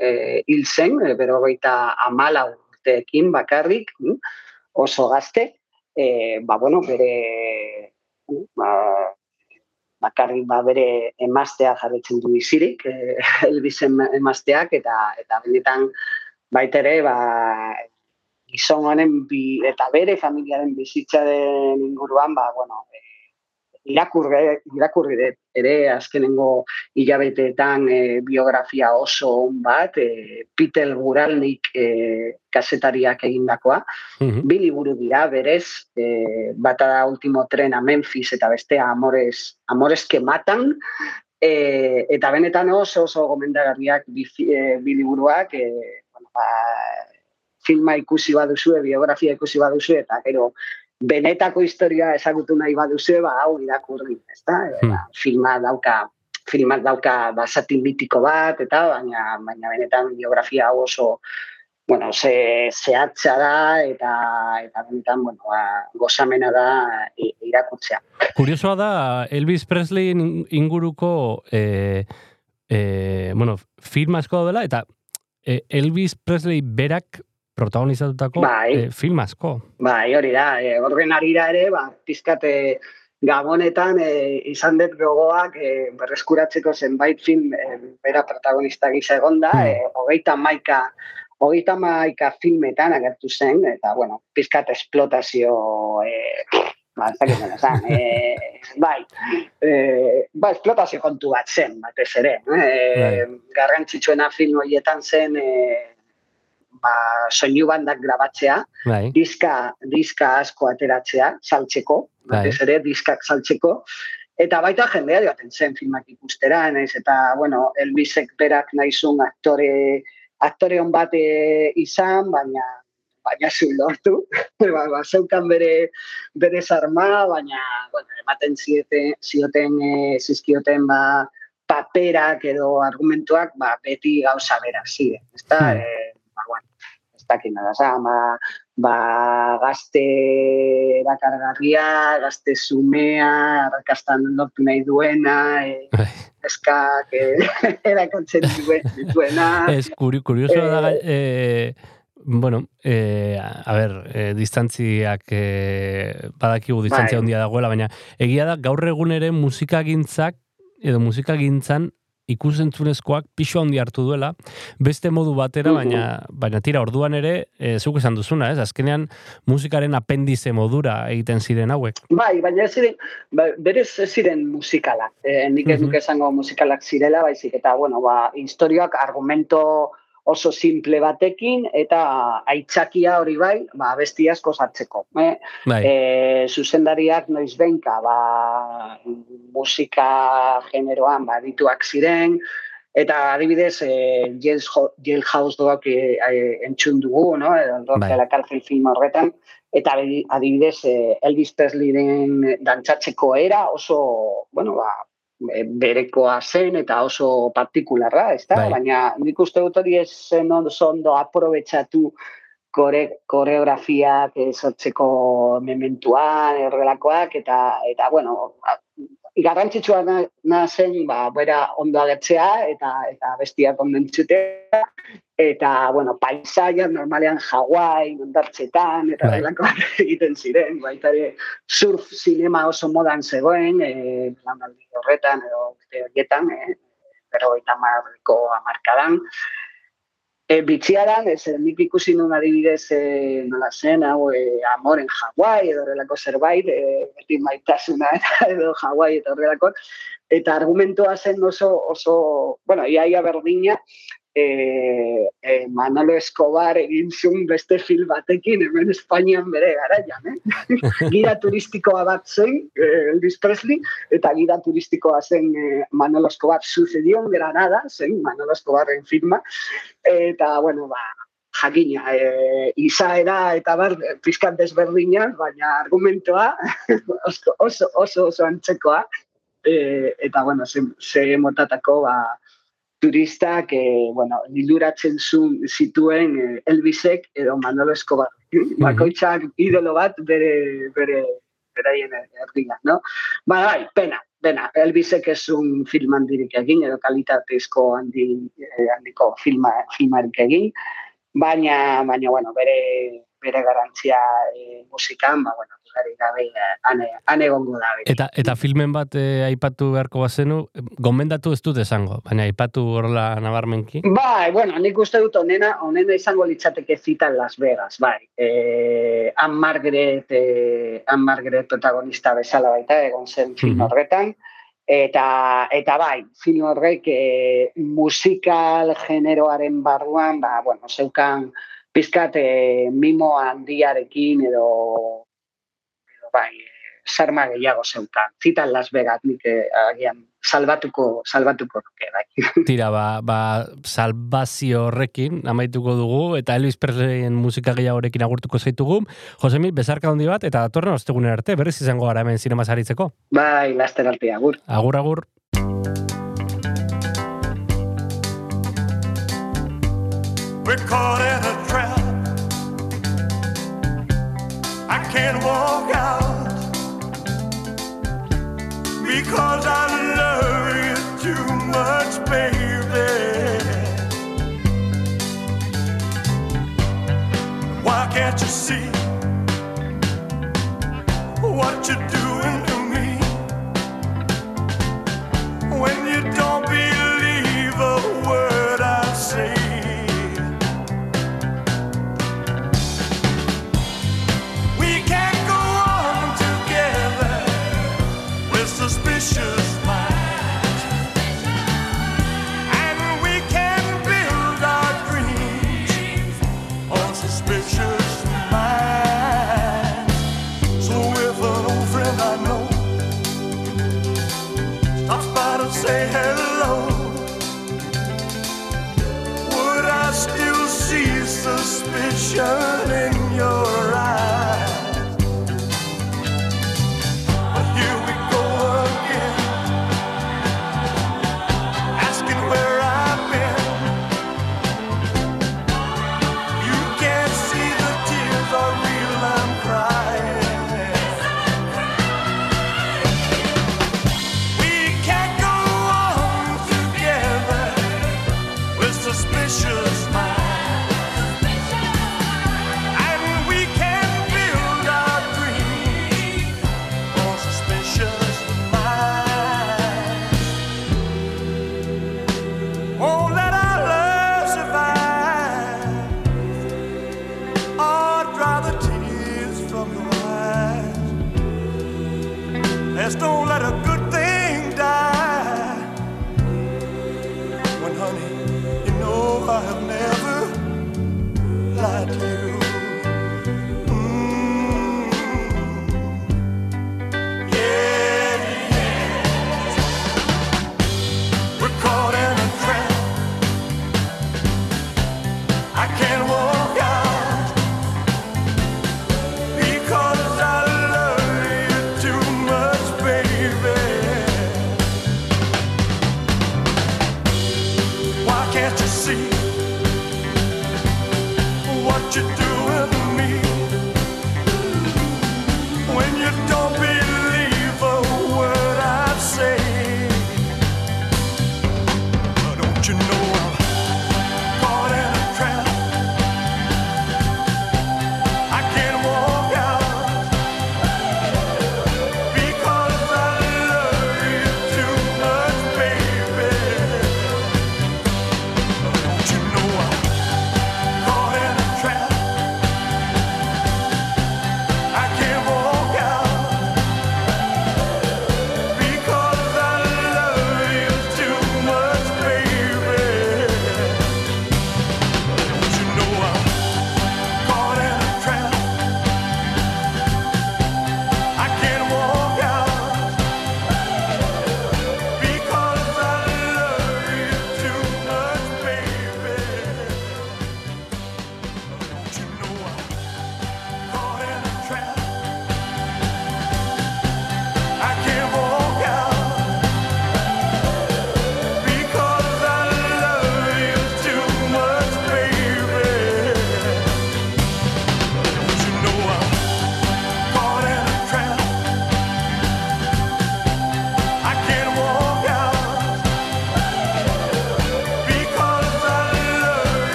e, hil zen, e, berogeita amala urteekin bakarrik, mm, oso gazte, e, ba, bueno, bere, mm, ba, bakarrik ba bere emaztea jarretzen du bizirik, eh, Elvisen emazteak, eta eta benetan baita ere, ba, gizon honen bi, eta bere familiaren bizitzaren inguruan, ba, bueno, irakurre, irakurri dut ere azkenengo hilabeteetan eh, biografia oso on bat, eh, Peter Guralnik eh, kasetariak egindakoa, Mhm. bi liburu dira berez, e, bata da Ultimo Tren a Memphis eta bestea Amores, Amores que Matan, e, eta benetan oso oso gomendagarriak bi, e, bi liburuak, e, bueno, ba, filma ikusi baduzue, biografia ikusi baduzue, eta gero benetako historia ezagutu nahi baduzue, ba, hau irakurri, ezta? E, Hmm. ba, filma dauka filmak dauka basatin mitiko bat, eta baina, baina benetan biografia hau oso bueno, ze, zehatza da eta eta benetan, bueno, ba, gozamena da i- irakurtzea. Kuriosoa da, Elvis Presley inguruko e, e, bueno, film asko dela, eta e, Elvis Presley berak protagonizatutako Bai. e, film asko. Bai, hori da, e, horren arira ere, ba, pizkate Gabonetan e, izan dut gogoak e, berreskuratzeko zenbait film e, bera protagonista gisa egonda, Hmm. e, hogeita maika hogeita maika filmetan agertu zen, eta, bueno, pizkat esplotazio, e, ba, ez dakit esan, e, bai, e, ba, esplotazio kontu bat zen, batez ere. E, garrantzitsuena film horietan zen, e, ba, soinu bandak grabatzea, Bai. diska, diska asko ateratzea, saltzeko, batez ere, diskak saltzeko, eta baita jendea joaten zen filmak ikustera, naiz, eta, bueno, Elvisek berak nahizun aktore, aktore hon bat e, izan, baina baina zu lortu, ba, ba, zeukan bere, bere zarma, baina, bueno, ematen zioten, zioten e, zizkioten, ba, paperak edo argumentuak, ba, beti gauza bera ziren, ezta? Hmm. E, dakit nada, za, ba, ba, gazte erakargarria, gazte zumea, arrakastan lortu nahi duena, e, Bai. eskak e, erakotzen duen, dituena. Ez, kuri, kurioso Eh, da, eh, bueno, eh, a ber, eh, distantziak, eh, badakigu distantzia Bai. handia dagoela, baina egia da gaur egun ere musikagintzak edo musikagintzan ikusentzunezkoak pixo handi hartu duela, beste modu batera, baina, baina tira, orduan ere, e, zuk esan duzuna, ez? Azkenean musikaren apendize modura egiten ziren hauek. Bai, baina ez ziren, ba, berez ez ziren musikalak. E, nik ez nuke esango musikalak zirela, baizik eta, bueno, ba, historioak argumento oso simple batekin, eta aitzakia hori bai, ba, besti asko sartzeko. Eh? Bai, E, zuzendariak noiz benka, ba, musika generoan badituak ziren, eta adibidez, e, Jailhouse doak e, e, entzun dugu, no? Rock Bai. de la Cárcel film horretan, eta adi- adibidez e, Elvis Presleyren dantzatzeko era oso, bueno, ba, e, berekoa zen eta oso partikularra, ezta? Bai. Baina nik uste dut hori ez zen ondo aprobetsatu kore, koreografiak eh, sortzeko mementuan, horrelakoak, eta, eta bueno, garrantzitsua na, na zen, ba, bera ondo agertzea, eta, eta bestiak ondo entzutea, eta, bueno, paisaia normalean Hawaii, ondartzetan, eta Bai. horrelakoak egiten ziren, baita ere surf cinema oso modan zegoen, e, lanaldi horretan, edo horietan, e, pero eta marriko amarkadan, E, bitxia da, ez, eh, nik ikusi nun adibidez e, nola zen, hau, e, amor en Hawaii edo horrelako zerbait, e, beti maitasuna edo Hawaii eta horrelako, eta argumentoa zen oso, oso, bueno, iaia berdina, e, e, Manolo Escobar egin zuen beste film batekin, hemen Espainian bere garaian, eh? gira turistikoa bat zen, eh, Elvis Presley, eta gira turistikoa zen eh, Manolo Escobar sucedió en Granada, zen Manolo Escobarren filma, eta, bueno, ba, jakina, e, izaera eta bar, pizkat desberdina, baina argumentoa oso, oso, oso, oso antzekoa, e, eta, bueno, ze, ze motatako, ba, turistak, e, bueno, niluratzen zuen, zituen e, Elvisek edo Manolo Escobar. Bakoitzak idolo bat bere, bere, beraien erdian, no? Ba, bai, pena, pena. Elvisek ez un film handirik egin, edo kalitatezko handi, eh, handiko filma, filmarik egin, baina, baina, bueno, bere, bere garantzia e, musikan, ba, bueno, gabe, ane, ane gongo da. beti. Eta, eta filmen bat eh, aipatu beharko bazenu, gomendatu ez dut esango, baina aipatu horrela nabarmenki. Bai, bueno, nik uste dut onena, onena izango litzateke zita Las Vegas, bai. Eh, Ann Margaret, eh, Ann Margaret protagonista bezala baita, egon zen film Mhm. horretan, eta, eta bai, film horrek eh, musikal generoaren barruan, ba, bueno, zeukan pizkat eh, mimo handiarekin edo, edo bai, eh, sarma gehiago zeukan. Zita en Las Vegas, nik eh, agian salbatuko, salbatuko nuke, bai. Tira, ba, ba, salvazio horrekin amaituko dugu, eta Elvis Presleyen musika gehiagorekin agurtuko zaitugu. Josemi, bezarka handi bat, eta datorren ostegunen arte, berriz izango gara hemen zinema saritzeko. Bai, laster arte, agur. Agur, agur. We're caught in a I can't walk out because I love you too much, baby. Why can't you see what you're doing to me when you don't?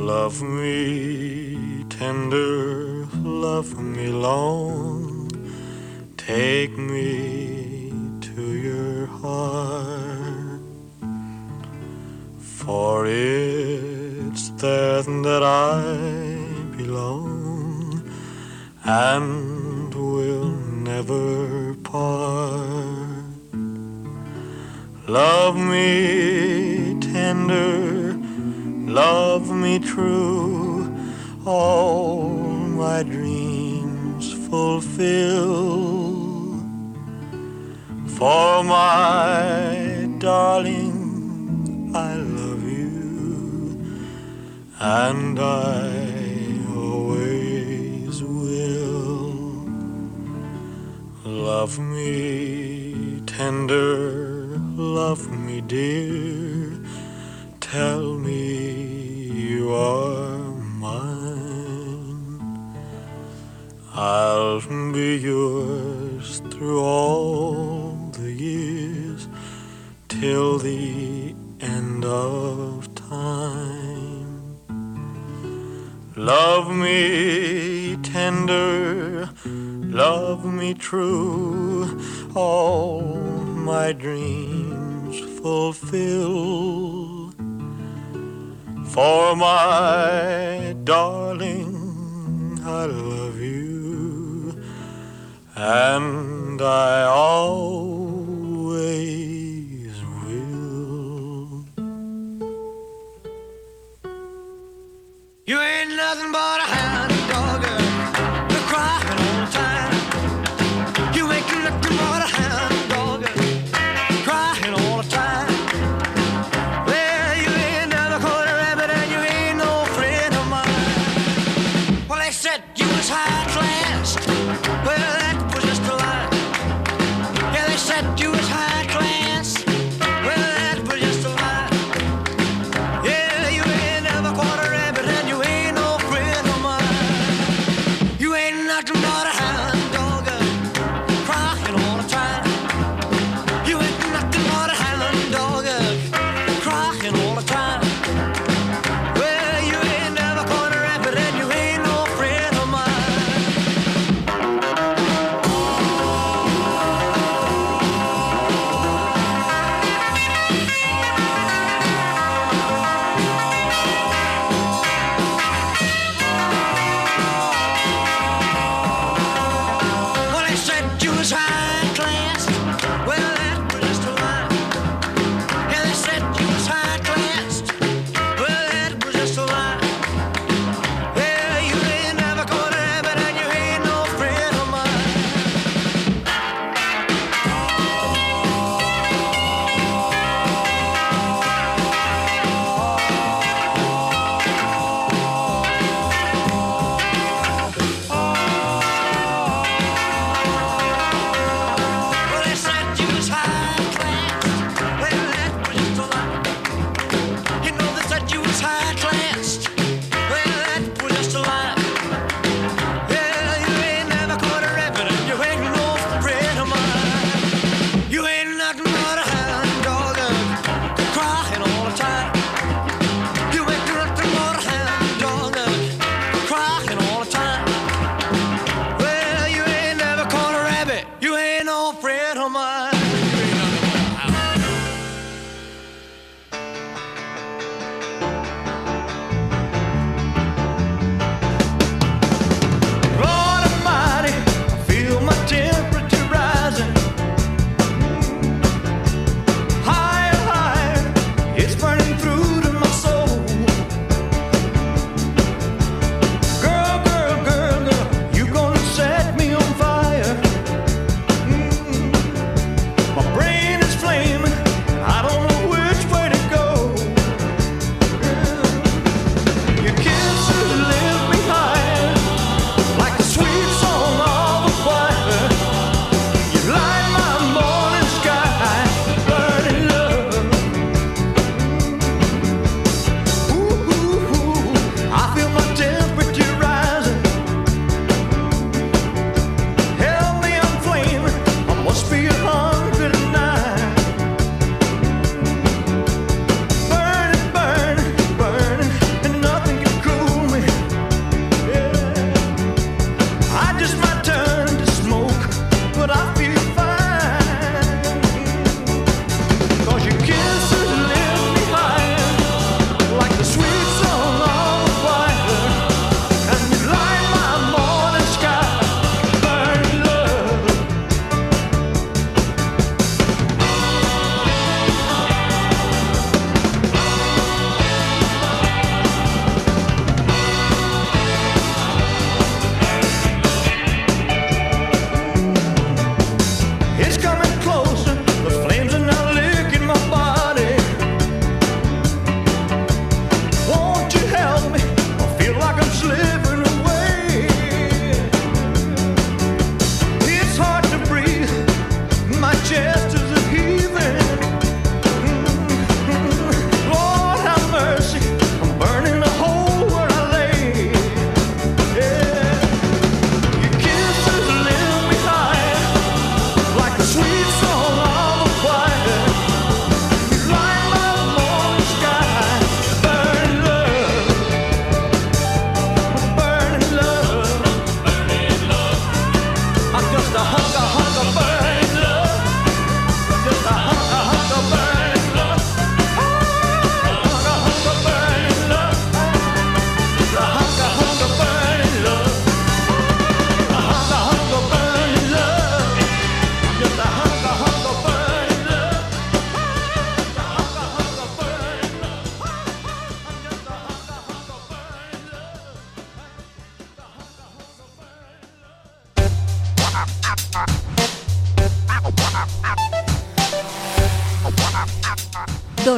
Love me tender, love me long, take me to your heart. For it's there that I belong and will never part. Love me tender, love me true, all my dreams fulfill. For my darling, I love you, and I always will. Love me tender, love me dear, tell are mine. I'll be yours through all the years till the end of time. Love me tender, love me true, all my dreams fulfill. For my darling, I love you, and I always will. You ain't nothing but a hound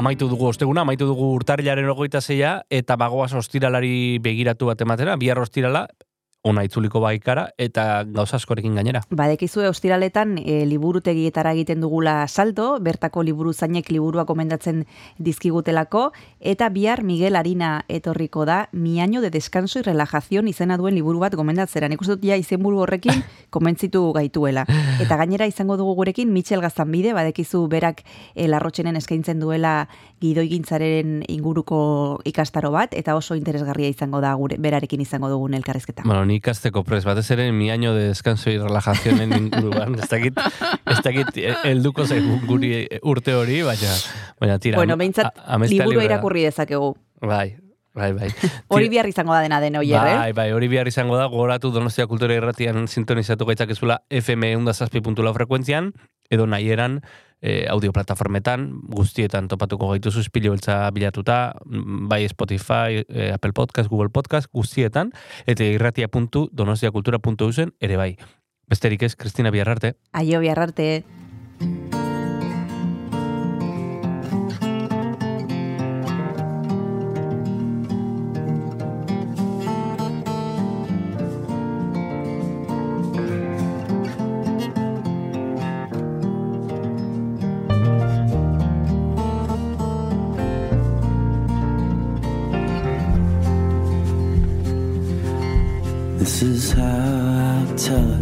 Amaitu dugu osteguna, amaitu dugu urtarrilaren ogoita zeia, eta bagoaz ostiralari begiratu bat ematera, bihar ostirala, ona itzuliko baikara, eta gauza askorekin gainera. Badekizue ostiraletan e, liburutegietara egiten dugula salto, bertako liburu zainek liburua komendatzen dizkigutelako, eta bihar Miguel Arina etorriko da, mi año de descanso y relajación izena duen liburu bat gomendatzera. Nik uste dut ja izenburu horrekin komentzitu gaituela. Eta gainera izango dugu gurekin Michel Gaztanbide, badekizu berak e, larrotxenen eskaintzen duela gidoigintzaren inguruko ikastaro bat, eta oso interesgarria izango da gure berarekin izango dugun elkarrezketa. Bueno, ni ikasteko prez, batez ere mi año de descanso y relajacionen inguruan, ez dakit, ez dakit eh, helduko zaigun guri urte hori, baina, baina tira. bueno, amestea liburua irakurri dezakegu. Bai, bai, bai. Hori bihar izango da dena den oier, eh? Bai, bai, hori bihar izango da, gogoratu Donostia Kultura Irratian sintonizatu gaitzakezula FM 107.4 frekuentzian, edo nahieran e, audio plataformetan, guztietan topatuko gaituzu espilo beltza bilatuta, bai Spotify, e, Apple Podcast, Google Podcast, guztietan, eta irratia.donostiakultura.eusen ere bai. Besterik ez, Kristina Biarrarte. Aio bihar is how I tell it.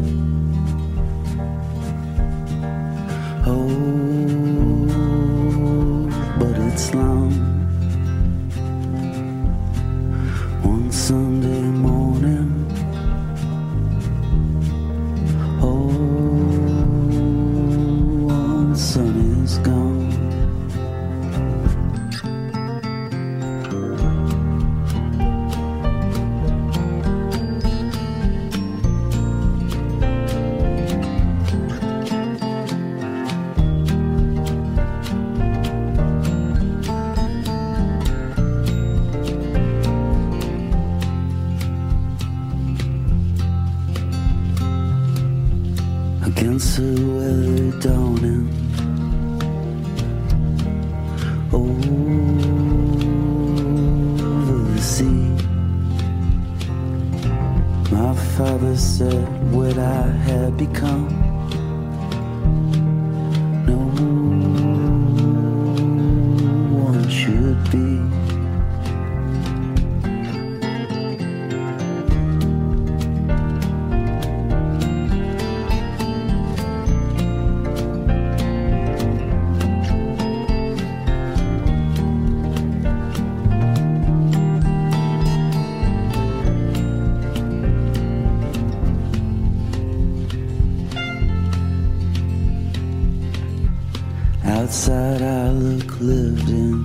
outside I look lived in.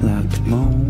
Like the moment.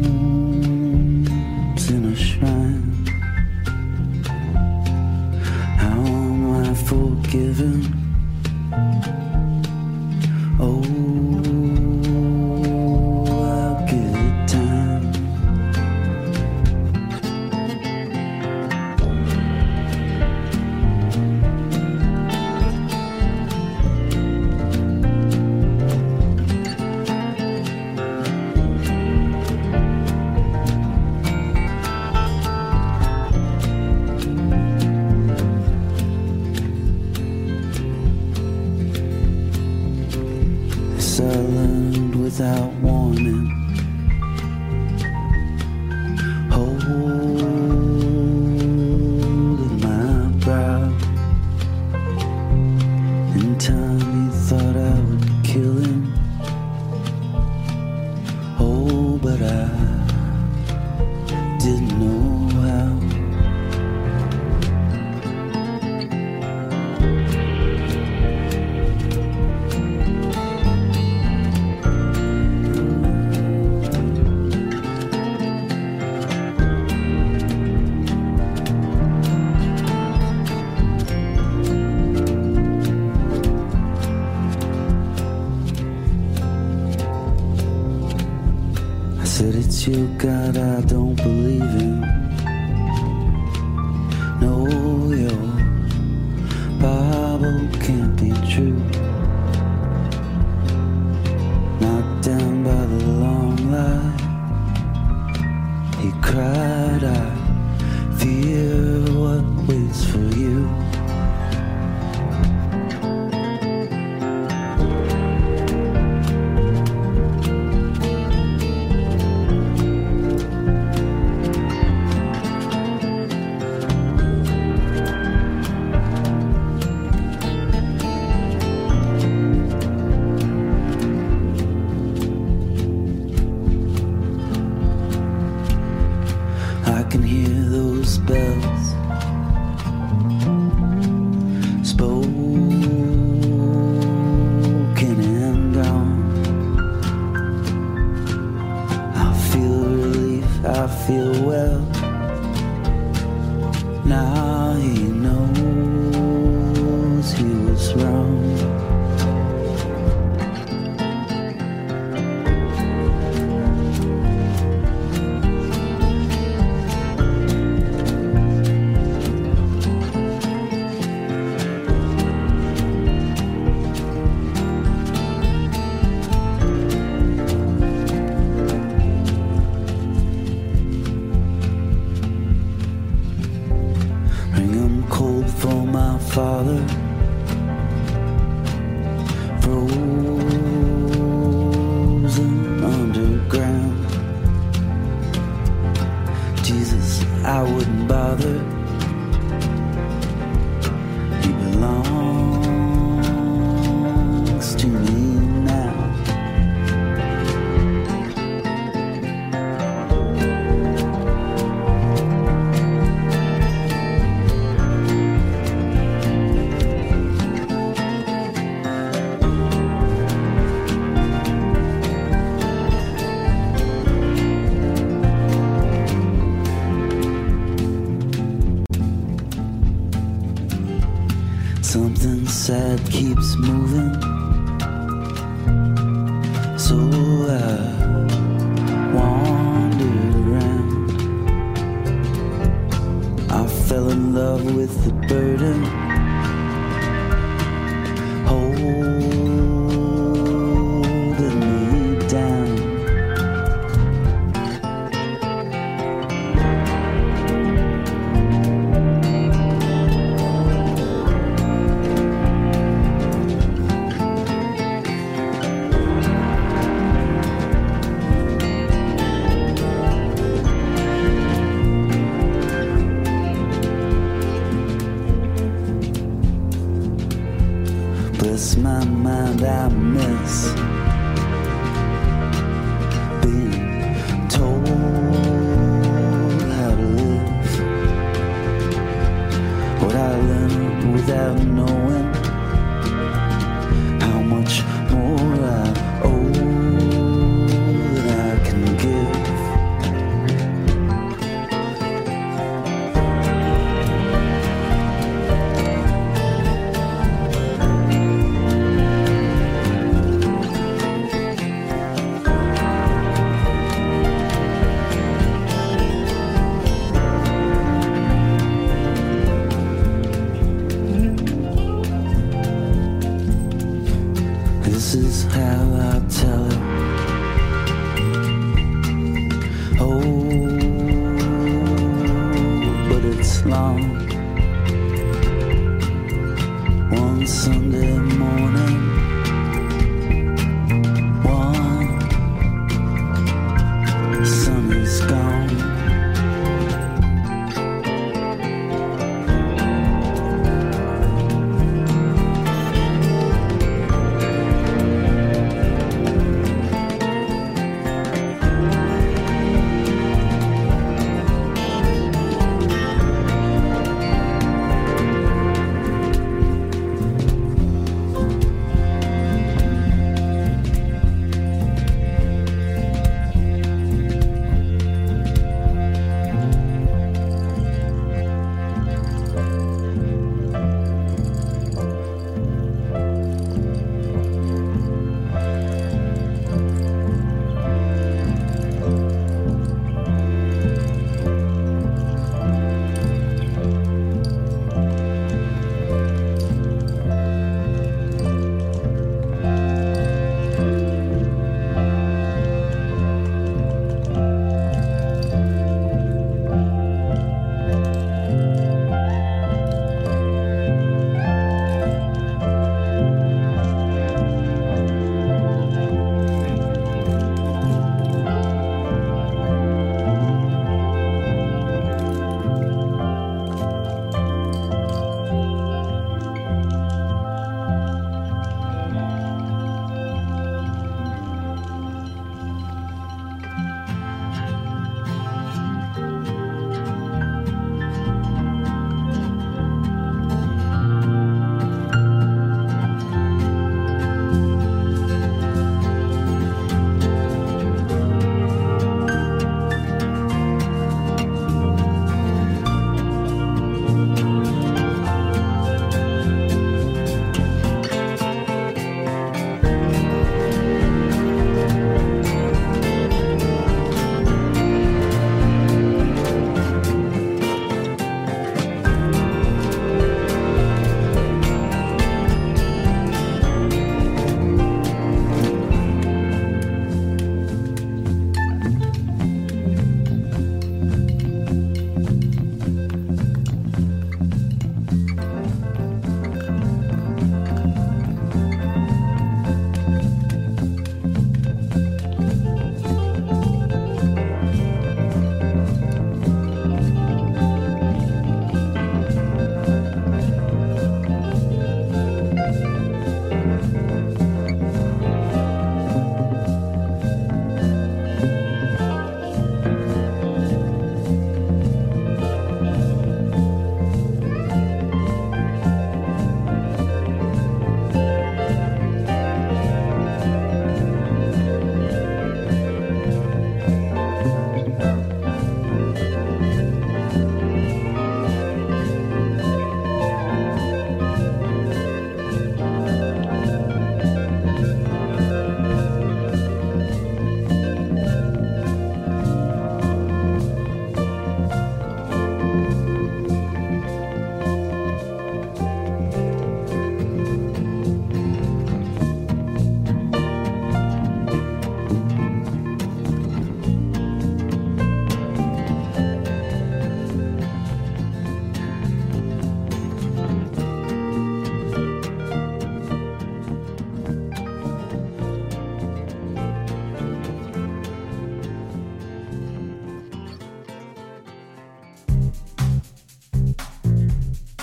Keeps moving.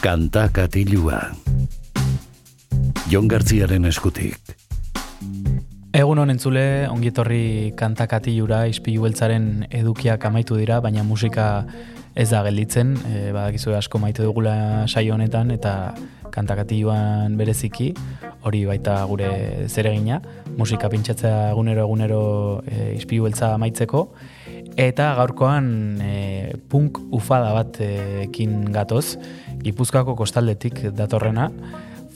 Kanta katilua. Jon Gartziaren eskutik. Egun honen entzule, ongietorri kantakatilura ispilu beltzaren edukiak amaitu dira, baina musika ez da gelditzen, e, badakizue asko maite dugula saio honetan, eta kantakatiluan bereziki, hori baita gure zeregina, musika pintsatzea egunero egunero e, ispilu beltza amaitzeko, eta gaurkoan e, punk ufada batekin gatoz, Gipuzkoako kostaldetik datorrena,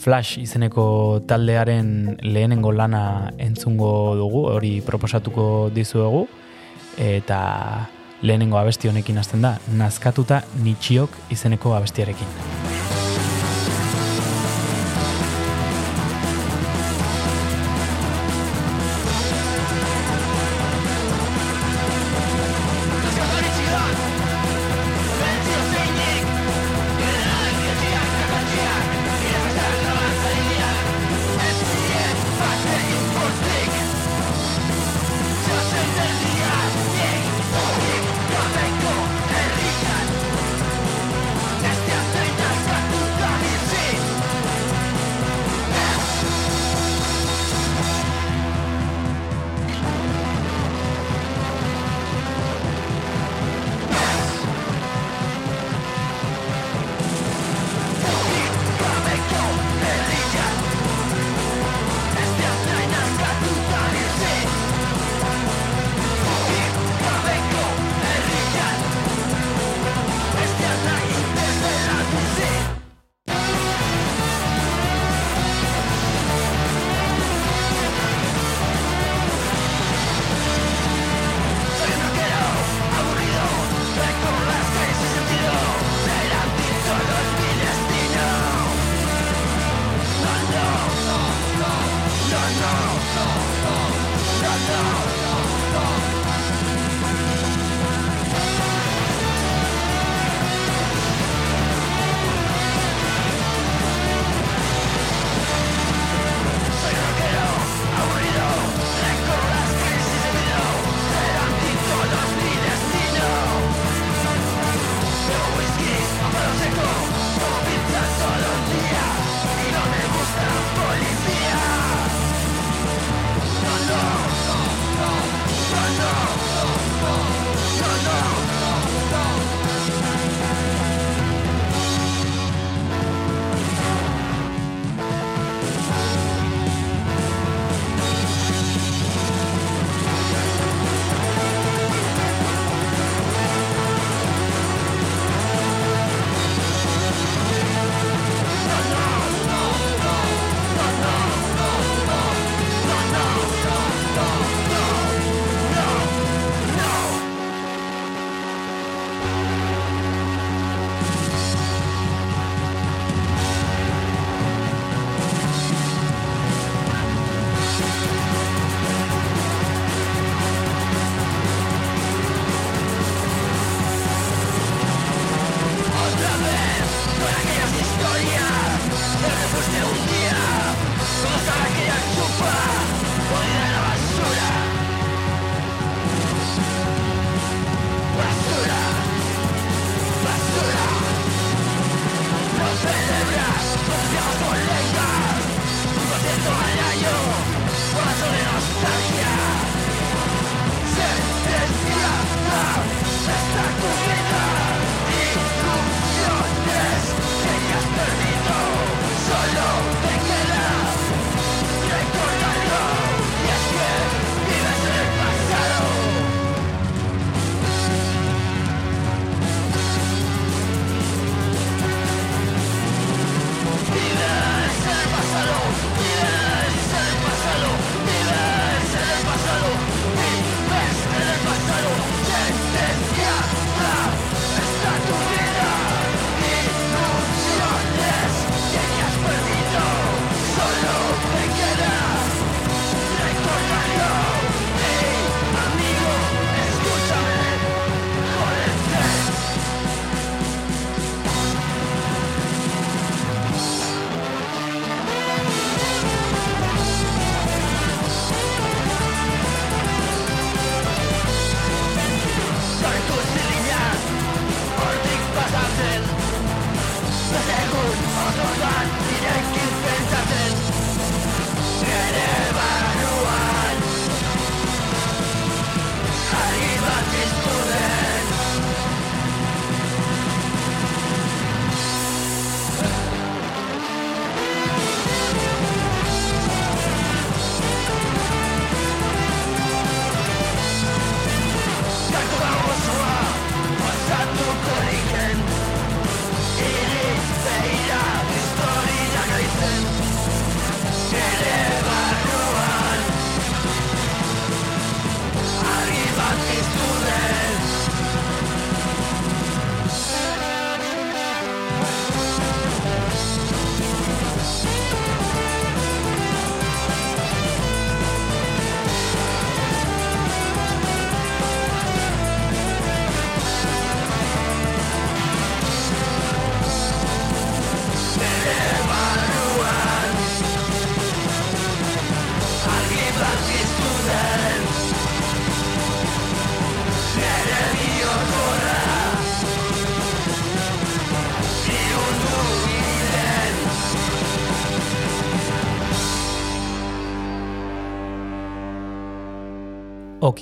Flash izeneko taldearen lehenengo lana entzungo dugu, hori proposatuko dizuegu, eta lehenengo abesti honekin hasten da, nazkatuta nitxiok izeneko abestiarekin.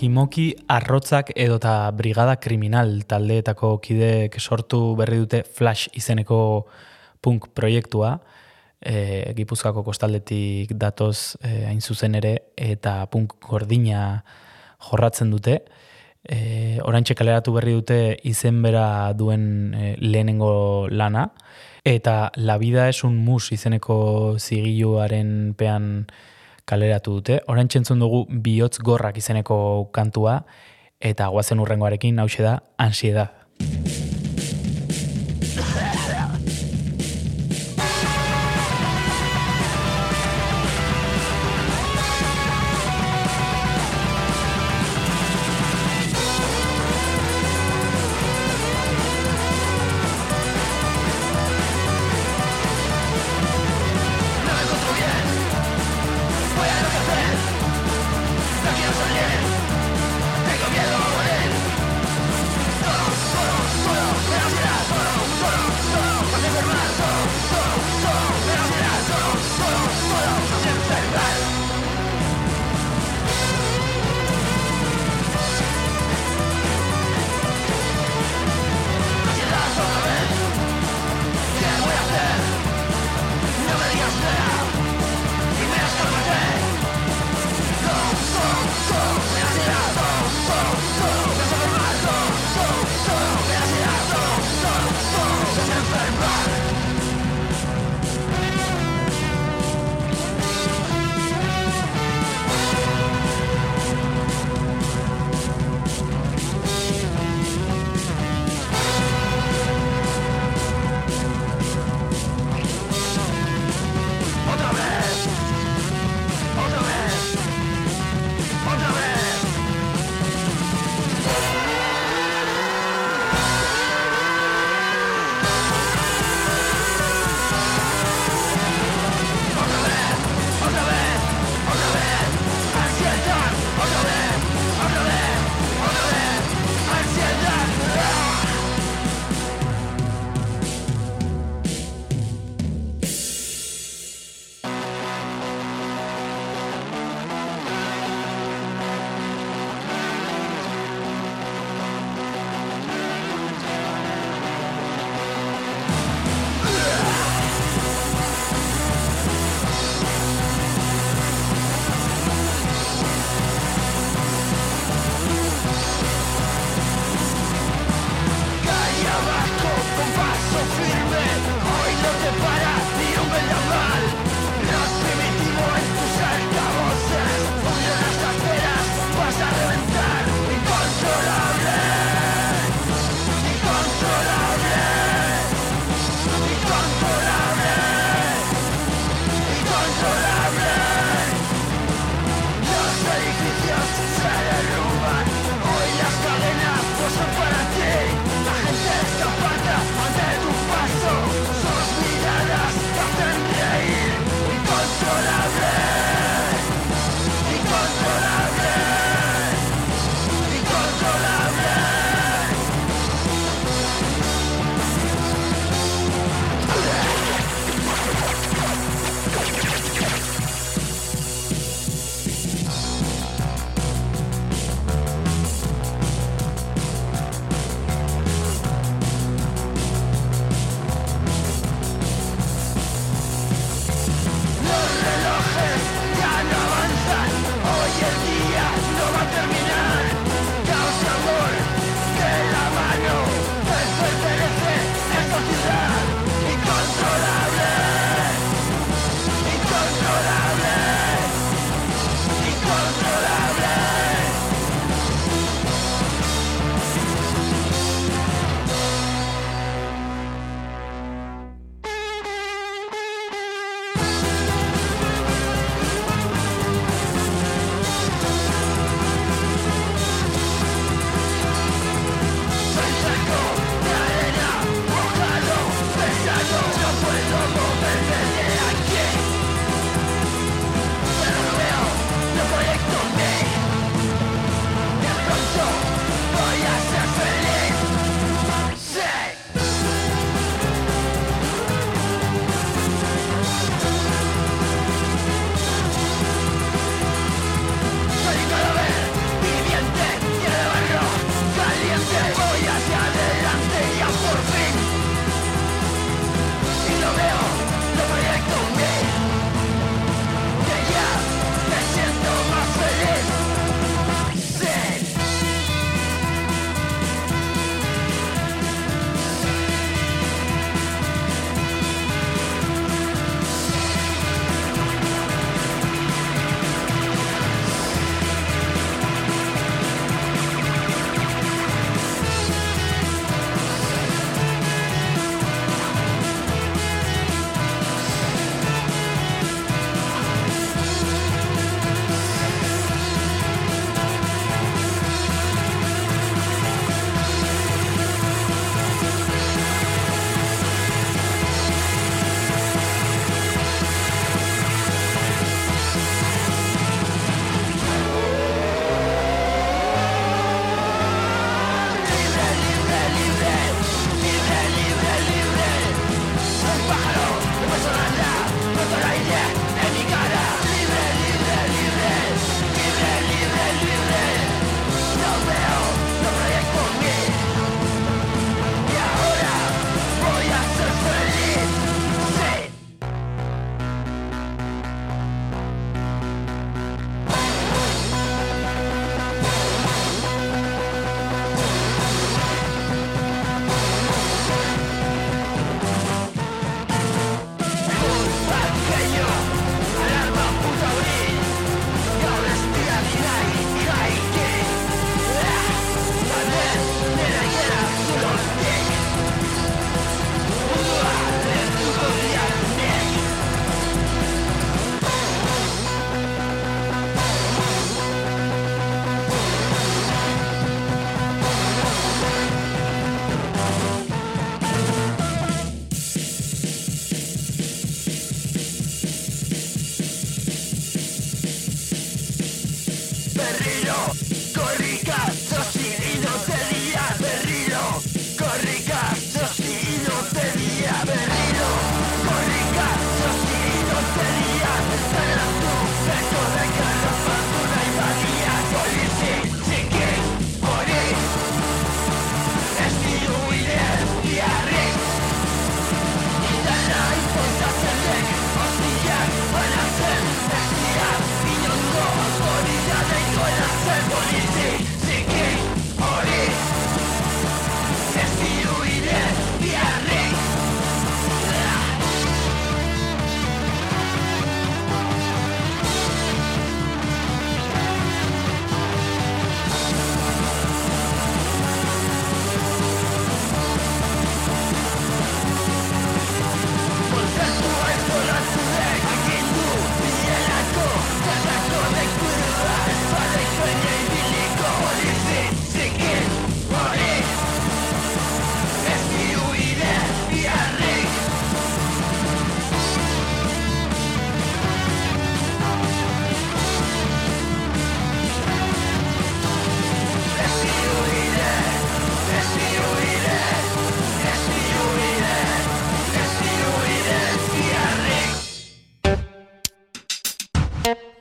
Okimoki arrotzak edota brigada kriminal. Taldeetako kideek sortu berri dute Flash izeneko punk proiektua, e, Gipuzkoako kostaldetik datoz e, hain zuzen ere eta punk gordina jorratzen dute. E, orantxe kaleratu berri dute izen bera duen e, lehenengo lana, eta La vida es un mus izeneko zigiluaren pean kaleratu dute. Orantxe entzun dugu bihotz gorrak izeneko kantua, eta guazen urrengoarekin hause da ansiedad.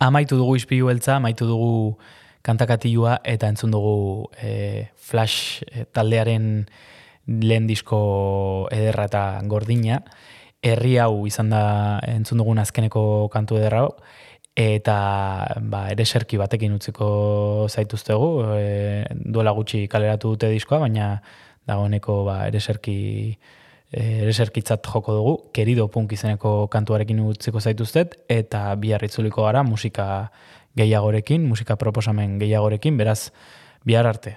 Amaitu dugu ispilu beltza, amaitu dugu kantakatilua eta entzun dugu e, Flash e, taldearen lehen disko ederra eta gordina. Herri hau izan da entzun dugun azkeneko kantu ederra. Eta ba, ere serki batekin utziko zaituztegu, e, duela gutxi kaleratu dute diskoa, baina dagoeneko ba, ere serki ere serkitzat joko dugu, kerido punk izeneko kantuarekin utziko zaituztet, eta bihar itzuliko gara musika gehiagorekin, musika proposamen gehiagorekin, beraz, bihar arte.